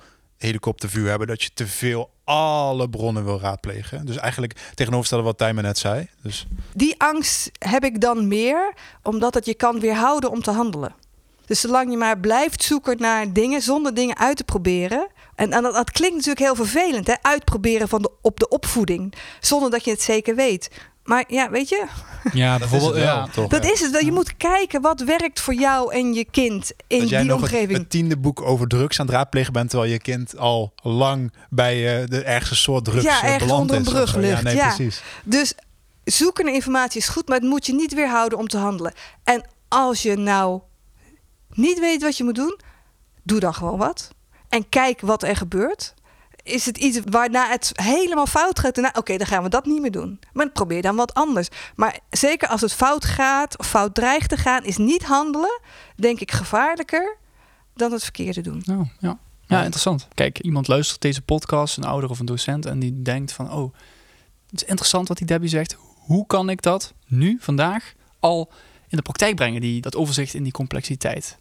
helikopterview hebben dat je te veel alle bronnen wil raadplegen? Dus eigenlijk tegenoverstellen wat Tijmen net zei. Dus Die angst heb ik dan meer, omdat het je kan weerhouden om te handelen. Dus zolang je maar blijft zoeken naar dingen zonder dingen uit te proberen. En, en dat, dat klinkt natuurlijk heel vervelend, hè? uitproberen van de, op de opvoeding, zonder dat je het zeker weet. Maar ja, weet je, Ja, dat is het wel, ja. toch? dat Ja. is het. Je moet kijken wat werkt voor jou en je kind in dat jij die nog het, omgeving. het tiende boek over drugs aan het raadplegen bent, terwijl je kind al lang bij eh, de ergste soort drugs Ja, eh, ergens beland onder een brug ligt, Ja, nee, ja. precies. Dus zoeken naar informatie is goed, maar het moet je niet weerhouden om te handelen. En als je nou niet weet wat je moet doen, doe dan gewoon wat. En kijk wat er gebeurt. Is het iets waarna het helemaal fout gaat? Nou, Oké, dan gaan we dat niet meer doen. Maar probeer dan wat anders. Maar zeker als het fout gaat of fout dreigt te gaan, is niet handelen, denk ik, gevaarlijker dan het verkeerde doen. Oh, ja. ja, interessant. Kijk, iemand luistert deze podcast, een ouder of een docent, en die denkt van, oh, het is interessant wat die Debbie zegt. Hoe kan ik dat nu, vandaag, al in de praktijk brengen, die, dat overzicht in die complexiteit?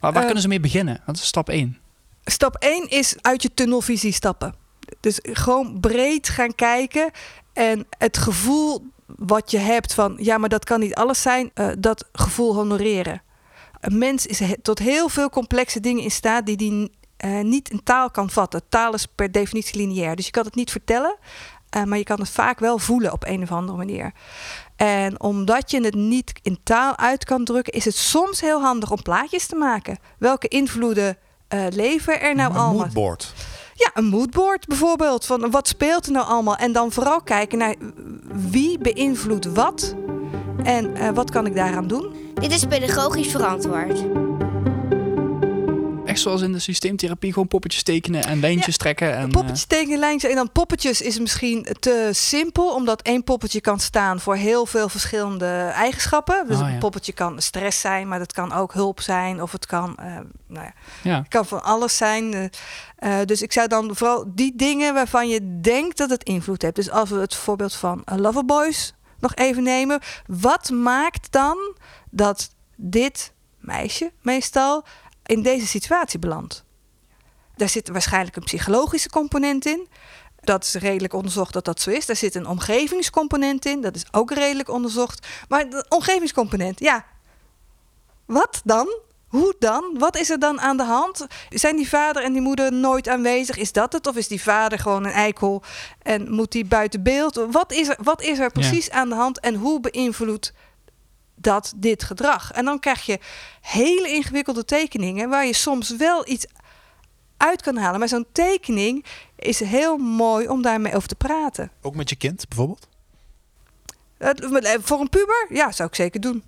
Maar waar Eh, kunnen ze mee beginnen? Dat is stap 1. Stap 1 is uit je tunnelvisie stappen. Dus gewoon breed gaan kijken. En het gevoel wat je hebt van... ja, maar dat kan niet alles zijn, eh, dat gevoel honoreren. Een mens is tot heel veel complexe dingen in staat... die die eh, niet in taal kan vatten. Taal is per definitie lineair. Dus je kan het niet vertellen... eh, maar je kan het vaak wel voelen op een of andere manier. En omdat je het niet in taal uit kan drukken... is het soms heel handig om plaatjes te maken. Welke invloeden eh, leven er nou een allemaal? moodboard. Ja, een moodboard bijvoorbeeld. Van wat speelt er nou allemaal? En dan vooral kijken naar wie beïnvloedt wat. En eh, wat kan ik daaraan doen? Dit is pedagogisch verantwoord. Echt zoals in de systeemtherapie, gewoon poppetjes tekenen en lijntjes trekken. En, Poppetjes tekenen, lijntjes. En dan poppetjes is misschien te simpel. Omdat één poppetje kan staan voor heel veel verschillende eigenschappen. Dus Ah, ja. een poppetje kan stress zijn. Maar dat kan ook hulp zijn. Of het kan, eh, nou ja, eh, ja. het kan van alles zijn. Eh, eh, dus ik zou dan vooral die dingen waarvan je denkt dat het invloed heeft. Dus als we het voorbeeld van eh, Loverboys nog even nemen. Wat maakt dan dat dit meisje meestal in deze situatie belandt? Daar zit waarschijnlijk een psychologische component in. Dat is redelijk onderzocht dat dat zo is. Daar zit een omgevingscomponent in. Dat is ook redelijk onderzocht. Maar de omgevingscomponent, ja. Wat dan? Hoe dan? Wat is er dan aan de hand? Zijn die vader en die moeder nooit aanwezig? Is dat het? Of is die vader gewoon een eikel en moet die buiten beeld? Wat is er, wat is er precies aan de hand en hoe beïnvloedt dat dit gedrag? En dan krijg je hele ingewikkelde tekeningen waar je soms wel iets uit kan halen. Maar zo'n tekening is heel mooi om daarmee over te praten. Ook met je kind bijvoorbeeld? Het- eh, Voor een puber? Ja, zou ik zeker doen.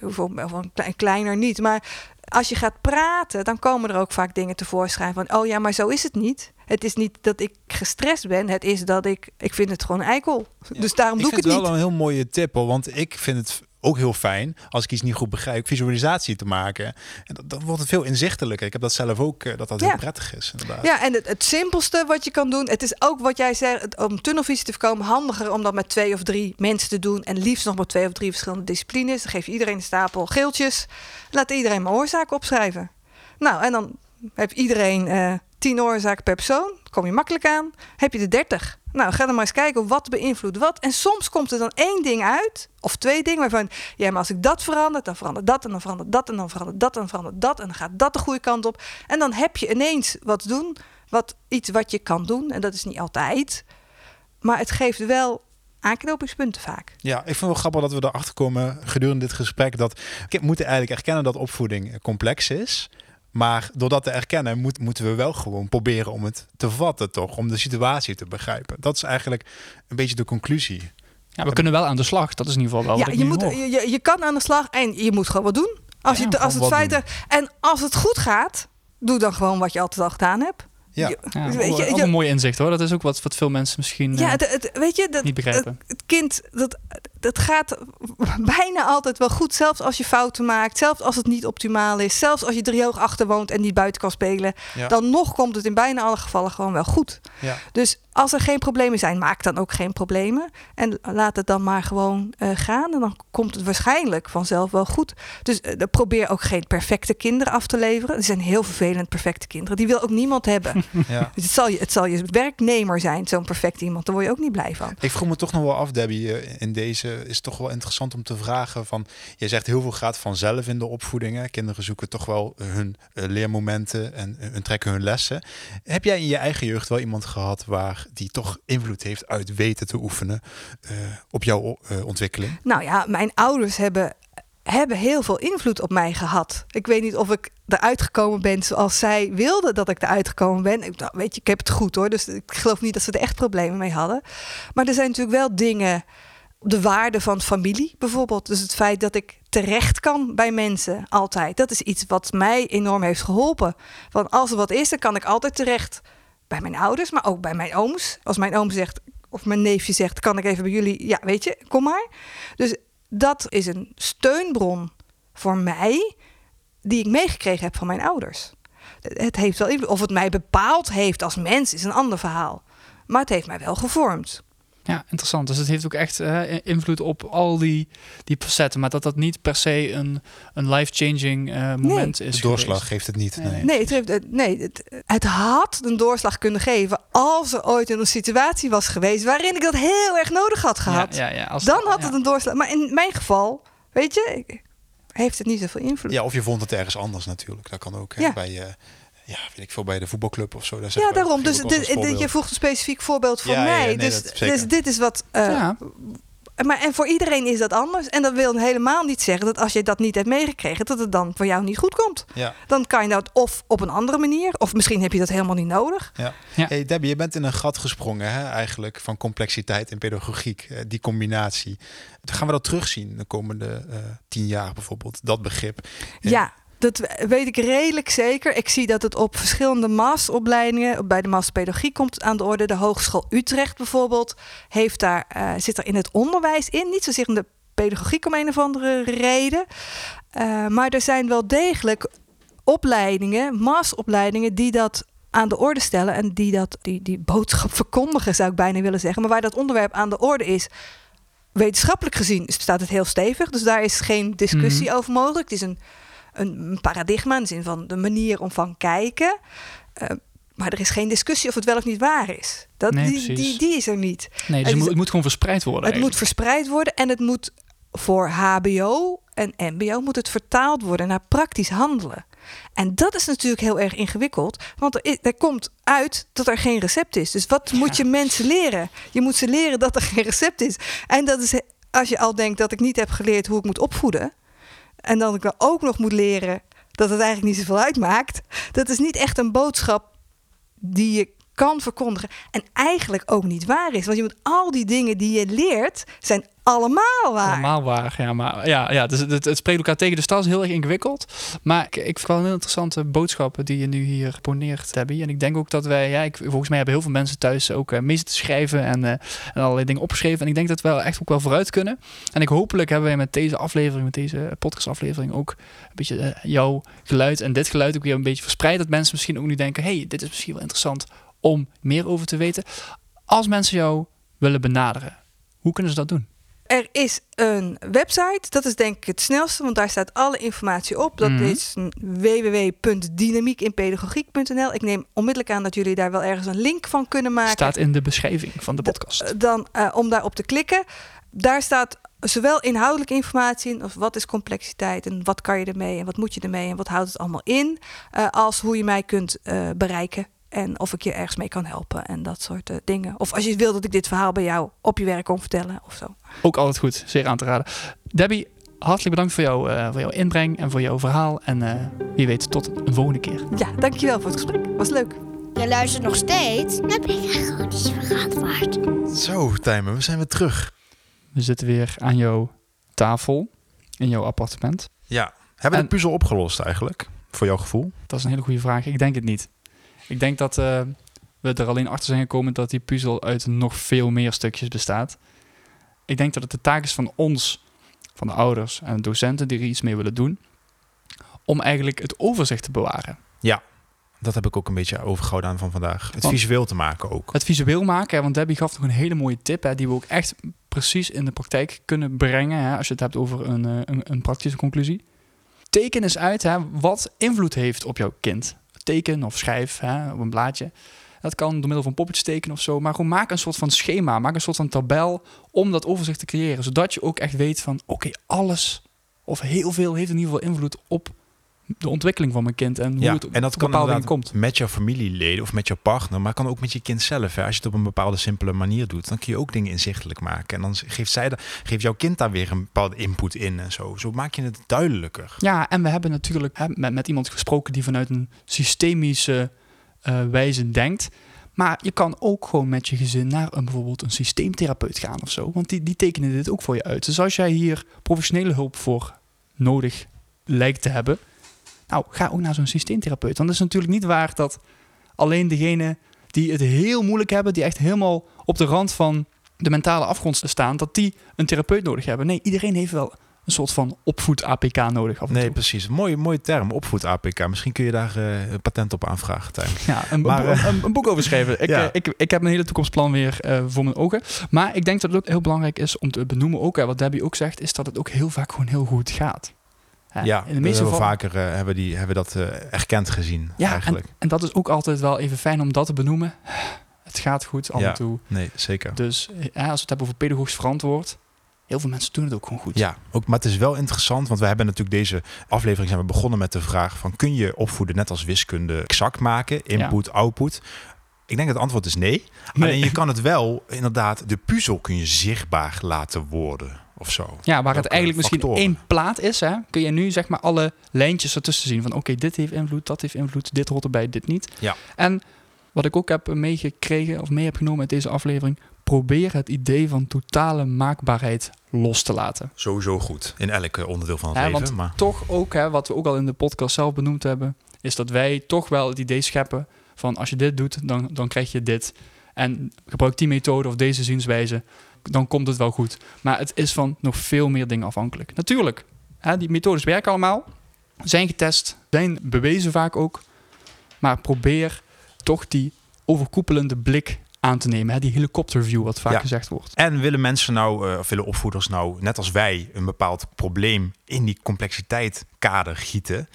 Voor, een klein- kleiner niet. Maar als je gaat praten, dan komen er ook vaak dingen tevoorschijn van... oh ja, maar zo is het niet. Het is niet dat ik gestrest ben. Het is dat ik... Ik vind het gewoon eikel. Dus daarom ik doe ik vind het het niet. wel een heel mooie tip hoor. Want ik vind het ook heel fijn als ik iets niet goed begrijp, visualisatie te maken. En dan wordt het veel inzichtelijker. Ik heb dat zelf ook, uh, dat dat heel prettig is. Inderdaad. Ja, en het, het, simpelste wat je kan doen, het is ook wat jij zegt, om tunnelvisie te voorkomen, handiger om dat met twee of drie mensen te doen. En liefst nog met twee of drie verschillende disciplines. Dan geef je iedereen een stapel geeltjes. Laat iedereen mijn oorzaken opschrijven. Nou, en dan heb iedereen uh, tien oorzaken per persoon. Kom je makkelijk aan. Heb je de dertig. Nou, ga dan maar eens kijken wat beïnvloedt wat. En soms komt er dan één ding uit, of twee dingen waarvan, ja, maar als ik dat verander, dan verandert dat en dan verandert dat en dan verandert dat en dan verandert dat en dan gaat dat de goede kant op. En dan heb je ineens wat doen, wat, iets wat je kan doen. En dat is niet altijd. Maar het geeft wel aanknopingspunten vaak. Ja, ik vind het wel grappig dat we erachter komen gedurende dit gesprek dat we moeten eigenlijk erkennen dat opvoeding complex is. Maar door dat te erkennen, moet, moeten we wel gewoon proberen om het te vatten, toch? Om de situatie te begrijpen. Dat is eigenlijk een beetje de conclusie. Ja, we kunnen wel aan de slag. Dat is in ieder geval wel. Ja, je, moet, je, je kan aan de slag en je moet gewoon wat doen. Als, je, als het feit En als het goed gaat, doe dan gewoon wat je altijd al gedaan hebt. Ja, ja weet je, ook een mooi inzicht hoor. Dat is ook wat, wat veel mensen misschien ja, het, het, weet je, dat, niet begrijpen. Het, kind, dat, dat gaat bijna altijd wel goed. Zelfs als je fouten maakt. Zelfs als het niet optimaal is. Zelfs als je driehoog achter woont en niet buiten kan spelen. Dan nog komt het in bijna alle gevallen gewoon wel goed. Ja. Dus als er geen problemen zijn, maak dan ook geen problemen. En laat het dan maar gewoon uh, gaan. En dan komt het waarschijnlijk vanzelf wel goed. Dus uh, probeer ook geen perfecte kinderen af te leveren. Er zijn heel vervelend perfecte kinderen. Die wil ook niemand hebben. Ja. Dus het zal, je, het zal je werknemer zijn, zo'n perfect iemand. Daar word je ook niet blij van. Ik vroeg me toch nog wel af, Debbie. Eh, in deze is het toch wel interessant om te vragen van... Je zegt heel veel gaat vanzelf in de opvoedingen. Kinderen zoeken toch wel hun leermomenten en hun trekken hun lessen. Heb jij in je eigen jeugd wel iemand gehad waar die toch invloed heeft uit weten te oefenen op jouw ontwikkeling? Nou ja, mijn ouders hebben, hebben heel veel invloed op mij gehad. Ik weet niet of ik eruit gekomen ben zoals zij wilden dat ik eruit gekomen ben. Ik, weet je, ik heb het goed hoor, dus ik geloof niet dat ze er echt problemen mee hadden. Maar er zijn natuurlijk wel dingen de waarde van familie bijvoorbeeld. Dus het feit dat ik terecht kan bij mensen altijd. Dat is iets wat mij enorm heeft geholpen. Want als er wat is, dan kan ik altijd terecht bij mijn ouders, maar ook bij mijn ooms. Als mijn oom zegt, of mijn neefje zegt, kan ik even bij jullie? Ja, weet je, kom maar. Dus dat is een steunbron voor mij, die ik meegekregen heb van mijn ouders. Het heeft wel of het mij bepaald heeft als mens, is een ander verhaal. Maar het heeft mij wel gevormd. Ja, interessant. Dus het heeft ook echt uh, invloed op al die, die facetten. Maar dat dat niet per se een, een life-changing uh, moment nee. is. De doorslag geeft het niet. Nee, nee. het, heeft, nee het, het, had een doorslag kunnen geven als er ooit een situatie was geweest waarin ik dat heel erg nodig had gehad. Ja, ja, ja, als Dan had het een doorslag. Maar in mijn geval, weet je, heeft het niet zoveel invloed. Ja, of je vond het ergens anders natuurlijk. Dat kan ook hè, bij je. Uh, ja, weet ik veel, bij de voetbalclub of zo. Daar ja, daarom. Dus dit, je voegt een specifiek voorbeeld voor ja, mij. Ja, nee, dus, dus dit is wat. Uh, ja. Maar en voor iedereen is dat anders. En dat wil helemaal niet zeggen dat als je dat niet hebt meegekregen, dat het dan voor jou niet goed komt. Ja. Dan kan je dat of op een andere manier, of misschien heb je dat helemaal niet nodig. Ja. Hey Debbie, je bent in een gat gesprongen hè, eigenlijk van complexiteit en pedagogiek, die combinatie. Gaan we dat terugzien de komende uh, tien jaar bijvoorbeeld, dat begrip? Ja. Dat weet ik redelijk zeker. Ik zie dat het op verschillende masteropleidingen, bij de masterpedagogie komt aan de orde. De Hogeschool Utrecht bijvoorbeeld heeft daar, uh, zit er in het onderwijs in. Niet zozeer in de pedagogiek om een of andere reden. Uh, maar er zijn wel degelijk opleidingen, masteropleidingen, die dat aan de orde stellen en die dat, die, die boodschap verkondigen, zou ik bijna willen zeggen. Maar waar dat onderwerp aan de orde is, wetenschappelijk gezien staat het heel stevig. Dus daar is geen discussie mm. over mogelijk. Het is een een paradigma in de zin van de manier om van kijken. Uh, maar er is geen discussie of het wel of niet waar is. Dat, nee, die, die, die, is er niet. Nee, dus het, moet, het moet gewoon verspreid worden. Het eigenlijk. moet verspreid worden en het moet voor HBO en MBO moet het vertaald worden naar praktisch handelen. En dat is natuurlijk heel erg ingewikkeld, want er, is, er komt uit dat er geen recept is. Dus wat ja. moet je mensen leren? Je moet ze leren dat er geen recept is. En dat is als je al denkt dat ik niet heb geleerd hoe ik moet opvoeden, en dan ik dan ook nog moet leren dat het eigenlijk niet zoveel uitmaakt. Dat is niet echt een boodschap die je kan verkondigen. En eigenlijk ook niet waar is. Want je moet al die dingen die je leert, zijn allemaal waar. Allemaal waar, ja. Maar ja, ja dus het, het spreekt elkaar tegen. Dus dat is heel erg ingewikkeld. Maar ik, ik vind wel een heel interessante boodschappen die je nu hier poneert, Debbie. En ik denk ook dat wij, ja, ik, volgens mij hebben heel veel mensen thuis ook uh, mee te schrijven en, uh, allerlei dingen opgeschreven. En ik denk dat we echt ook wel vooruit kunnen. En ik hopelijk hebben wij met deze aflevering, met deze podcastaflevering ook een beetje uh, jouw geluid en dit geluid ook weer een beetje verspreid. Dat mensen misschien ook nu denken, hey, dit is misschien wel interessant om meer over te weten. Als mensen jou willen benaderen, hoe kunnen ze dat doen? Er is een website, dat is denk ik het snelste, want daar staat alle informatie op. Dat mm -hmm. is www.dynamiekinpedagogiek.nl. Ik neem onmiddellijk aan dat jullie daar wel ergens een link van kunnen maken. Staat in de beschrijving van de podcast. Dan uh, om daarop te klikken. Daar staat zowel inhoudelijke informatie in, of wat is complexiteit en wat kan je ermee en wat moet je ermee en wat houdt het allemaal in, uh, als hoe je mij kunt uh, bereiken. En of ik je ergens mee kan helpen en dat soort uh, dingen. Of als je wil dat ik dit verhaal bij jou op je werk kom vertellen of zo. Ook altijd goed, zeer aan te raden. Debbie, hartelijk bedankt voor, jou, uh, voor jouw inbreng en voor jouw verhaal. En uh, wie weet, tot een volgende keer. Ja, dankjewel voor het gesprek. Was leuk. Je luistert nog steeds naar Pedagogisch Verantwoord. Zo, Tijmen, we zijn weer terug. We zitten weer aan jouw tafel in jouw appartement. Ja, hebben we en, de puzzel opgelost eigenlijk, voor jouw gevoel? Dat is een hele goede vraag. Ik denk het niet. Ik denk dat uh, we er alleen achter zijn gekomen dat die puzzel uit nog veel meer stukjes bestaat. Ik denk dat het de taak is van ons, van de ouders en de docenten die er iets mee willen doen, om eigenlijk het overzicht te bewaren. Ja, dat heb ik ook een beetje overgehouden aan van vandaag. Het want, visueel te maken ook. Het visueel maken, want Debbie gaf nog een hele mooie tip, hè, die we ook echt precies in de praktijk kunnen brengen, hè, als je het hebt over een, een, een praktische conclusie. Teken eens uit hè, wat invloed heeft op jouw kind teken of schrijf hè, op een blaadje. Dat kan door middel van poppetjes tekenen of zo. Maar gewoon maak een soort van schema, maak een soort van tabel om dat overzicht te creëren. Zodat je ook echt weet van oké, alles of heel veel heeft in ieder geval invloed op de ontwikkeling van mijn kind en hoe ja, het en dat kan bepaalde komt. met jouw familieleden of met jouw partner, maar kan ook met je kind zelf. Hè. Als je het op een bepaalde simpele manier doet, dan kun je ook dingen inzichtelijk maken. En dan geeft, zij de, geeft jouw kind daar weer een bepaalde input in en zo. Zo maak je het duidelijker. Ja, en we hebben natuurlijk hè, met, met iemand gesproken die vanuit een systemische uh, wijze denkt. Maar je kan ook gewoon met je gezin naar een, bijvoorbeeld een systeemtherapeut gaan of zo. Want die, die tekenen dit ook voor je uit. Dus als jij hier professionele hulp voor nodig lijkt te hebben, nou, ga ook naar zo'n systeemtherapeut. Want het is natuurlijk niet waar dat alleen degene die het heel moeilijk hebben, die echt helemaal op de rand van de mentale afgrond staan, dat die een therapeut nodig hebben. Nee, iedereen heeft wel een soort van opvoed-APK nodig. Af en nee, precies. Mooie, mooie term, opvoed-APK. Misschien kun je daar uh, een patent op aanvragen, Tijn. Ja, een, maar, een, een, een, boek over schrijven. Ik, ja. uh, ik, ik heb een hele toekomstplan weer uh, voor mijn ogen. Maar ik denk dat het ook heel belangrijk is om te benoemen, ook wat Debbie ook zegt, is dat het ook heel vaak gewoon heel goed gaat. Ja, in de meeste vaker uh, hebben, die, hebben dat uh, erkend gezien. Ja, eigenlijk. En, en, dat is ook altijd wel even fijn om dat te benoemen. Het gaat goed af ja, en toe. Nee, zeker. Dus ja, als we het hebben over pedagogisch verantwoord. Heel veel mensen doen het ook gewoon goed. Ja, ook, maar het is wel interessant, want we hebben natuurlijk deze aflevering zijn we begonnen met de vraag van kun je opvoeden net als wiskunde exact maken, input, ja. output. Ik denk dat het antwoord is nee. nee. Alleen je kan het wel, inderdaad, de puzzel kun je zichtbaar laten worden of zo. Ja, waar het eigenlijk factoren. misschien één plaat is, hè, kun je nu zeg maar alle lijntjes ertussen zien van oké, okay, dit heeft invloed, dat heeft invloed, dit hoort erbij, dit niet. Ja. En wat ik ook heb meegekregen of mee heb genomen uit deze aflevering, probeer het idee van totale maakbaarheid los te laten. Sowieso goed, in elk onderdeel van het ja, leven. Want maar... toch ook, hè, wat we ook al in de podcast zelf benoemd hebben, is dat wij toch wel het idee scheppen van als je dit doet, dan, dan krijg je dit. En gebruik die methode of deze zienswijze, dan komt het wel goed. Maar het is van nog veel meer dingen afhankelijk. Natuurlijk, hè, die methodes werken allemaal, zijn getest, zijn bewezen vaak ook. Maar probeer toch die overkoepelende blik aan te nemen. Hè? Die helikopterview, wat vaak ja. gezegd wordt. En willen mensen nou, uh, of willen opvoeders nou, net als wij, een bepaald probleem in die complexiteit kader gieten?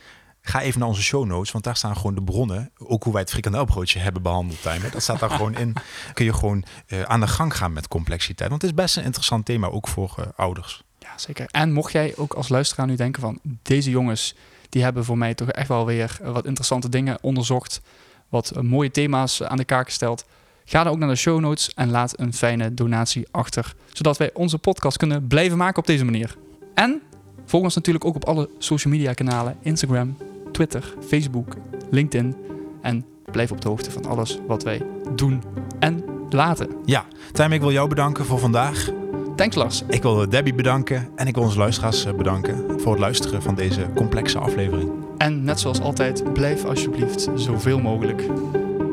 Ga even naar onze show notes, want daar staan gewoon de bronnen. Ook hoe wij het frikandelbroodje hebben behandeld. Time. Dat staat daar gewoon in. Kun je gewoon uh, aan de gang gaan met complexiteit. Want het is best een interessant thema, ook voor uh, ouders. Ja, zeker. En mocht jij ook als luisteraar nu denken van... deze jongens, die hebben voor mij toch echt wel weer wat interessante dingen onderzocht. Wat uh, mooie thema's aan de kaak gesteld. Ga dan ook naar de show notes en laat een fijne donatie achter. Zodat wij onze podcast kunnen blijven maken op deze manier. En volg ons natuurlijk ook op alle social media kanalen. Instagram, Twitter, Facebook, LinkedIn. En blijf op de hoogte van alles wat wij doen en laten. Ja, Tijm, ik wil jou bedanken voor vandaag. Thanks Lars. Ik wil Debbie bedanken en ik wil onze luisteraars eh, bedanken voor het luisteren van deze complexe aflevering. En net zoals altijd, blijf alsjeblieft zoveel mogelijk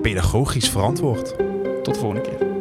pedagogisch verantwoord. Tot de volgende keer.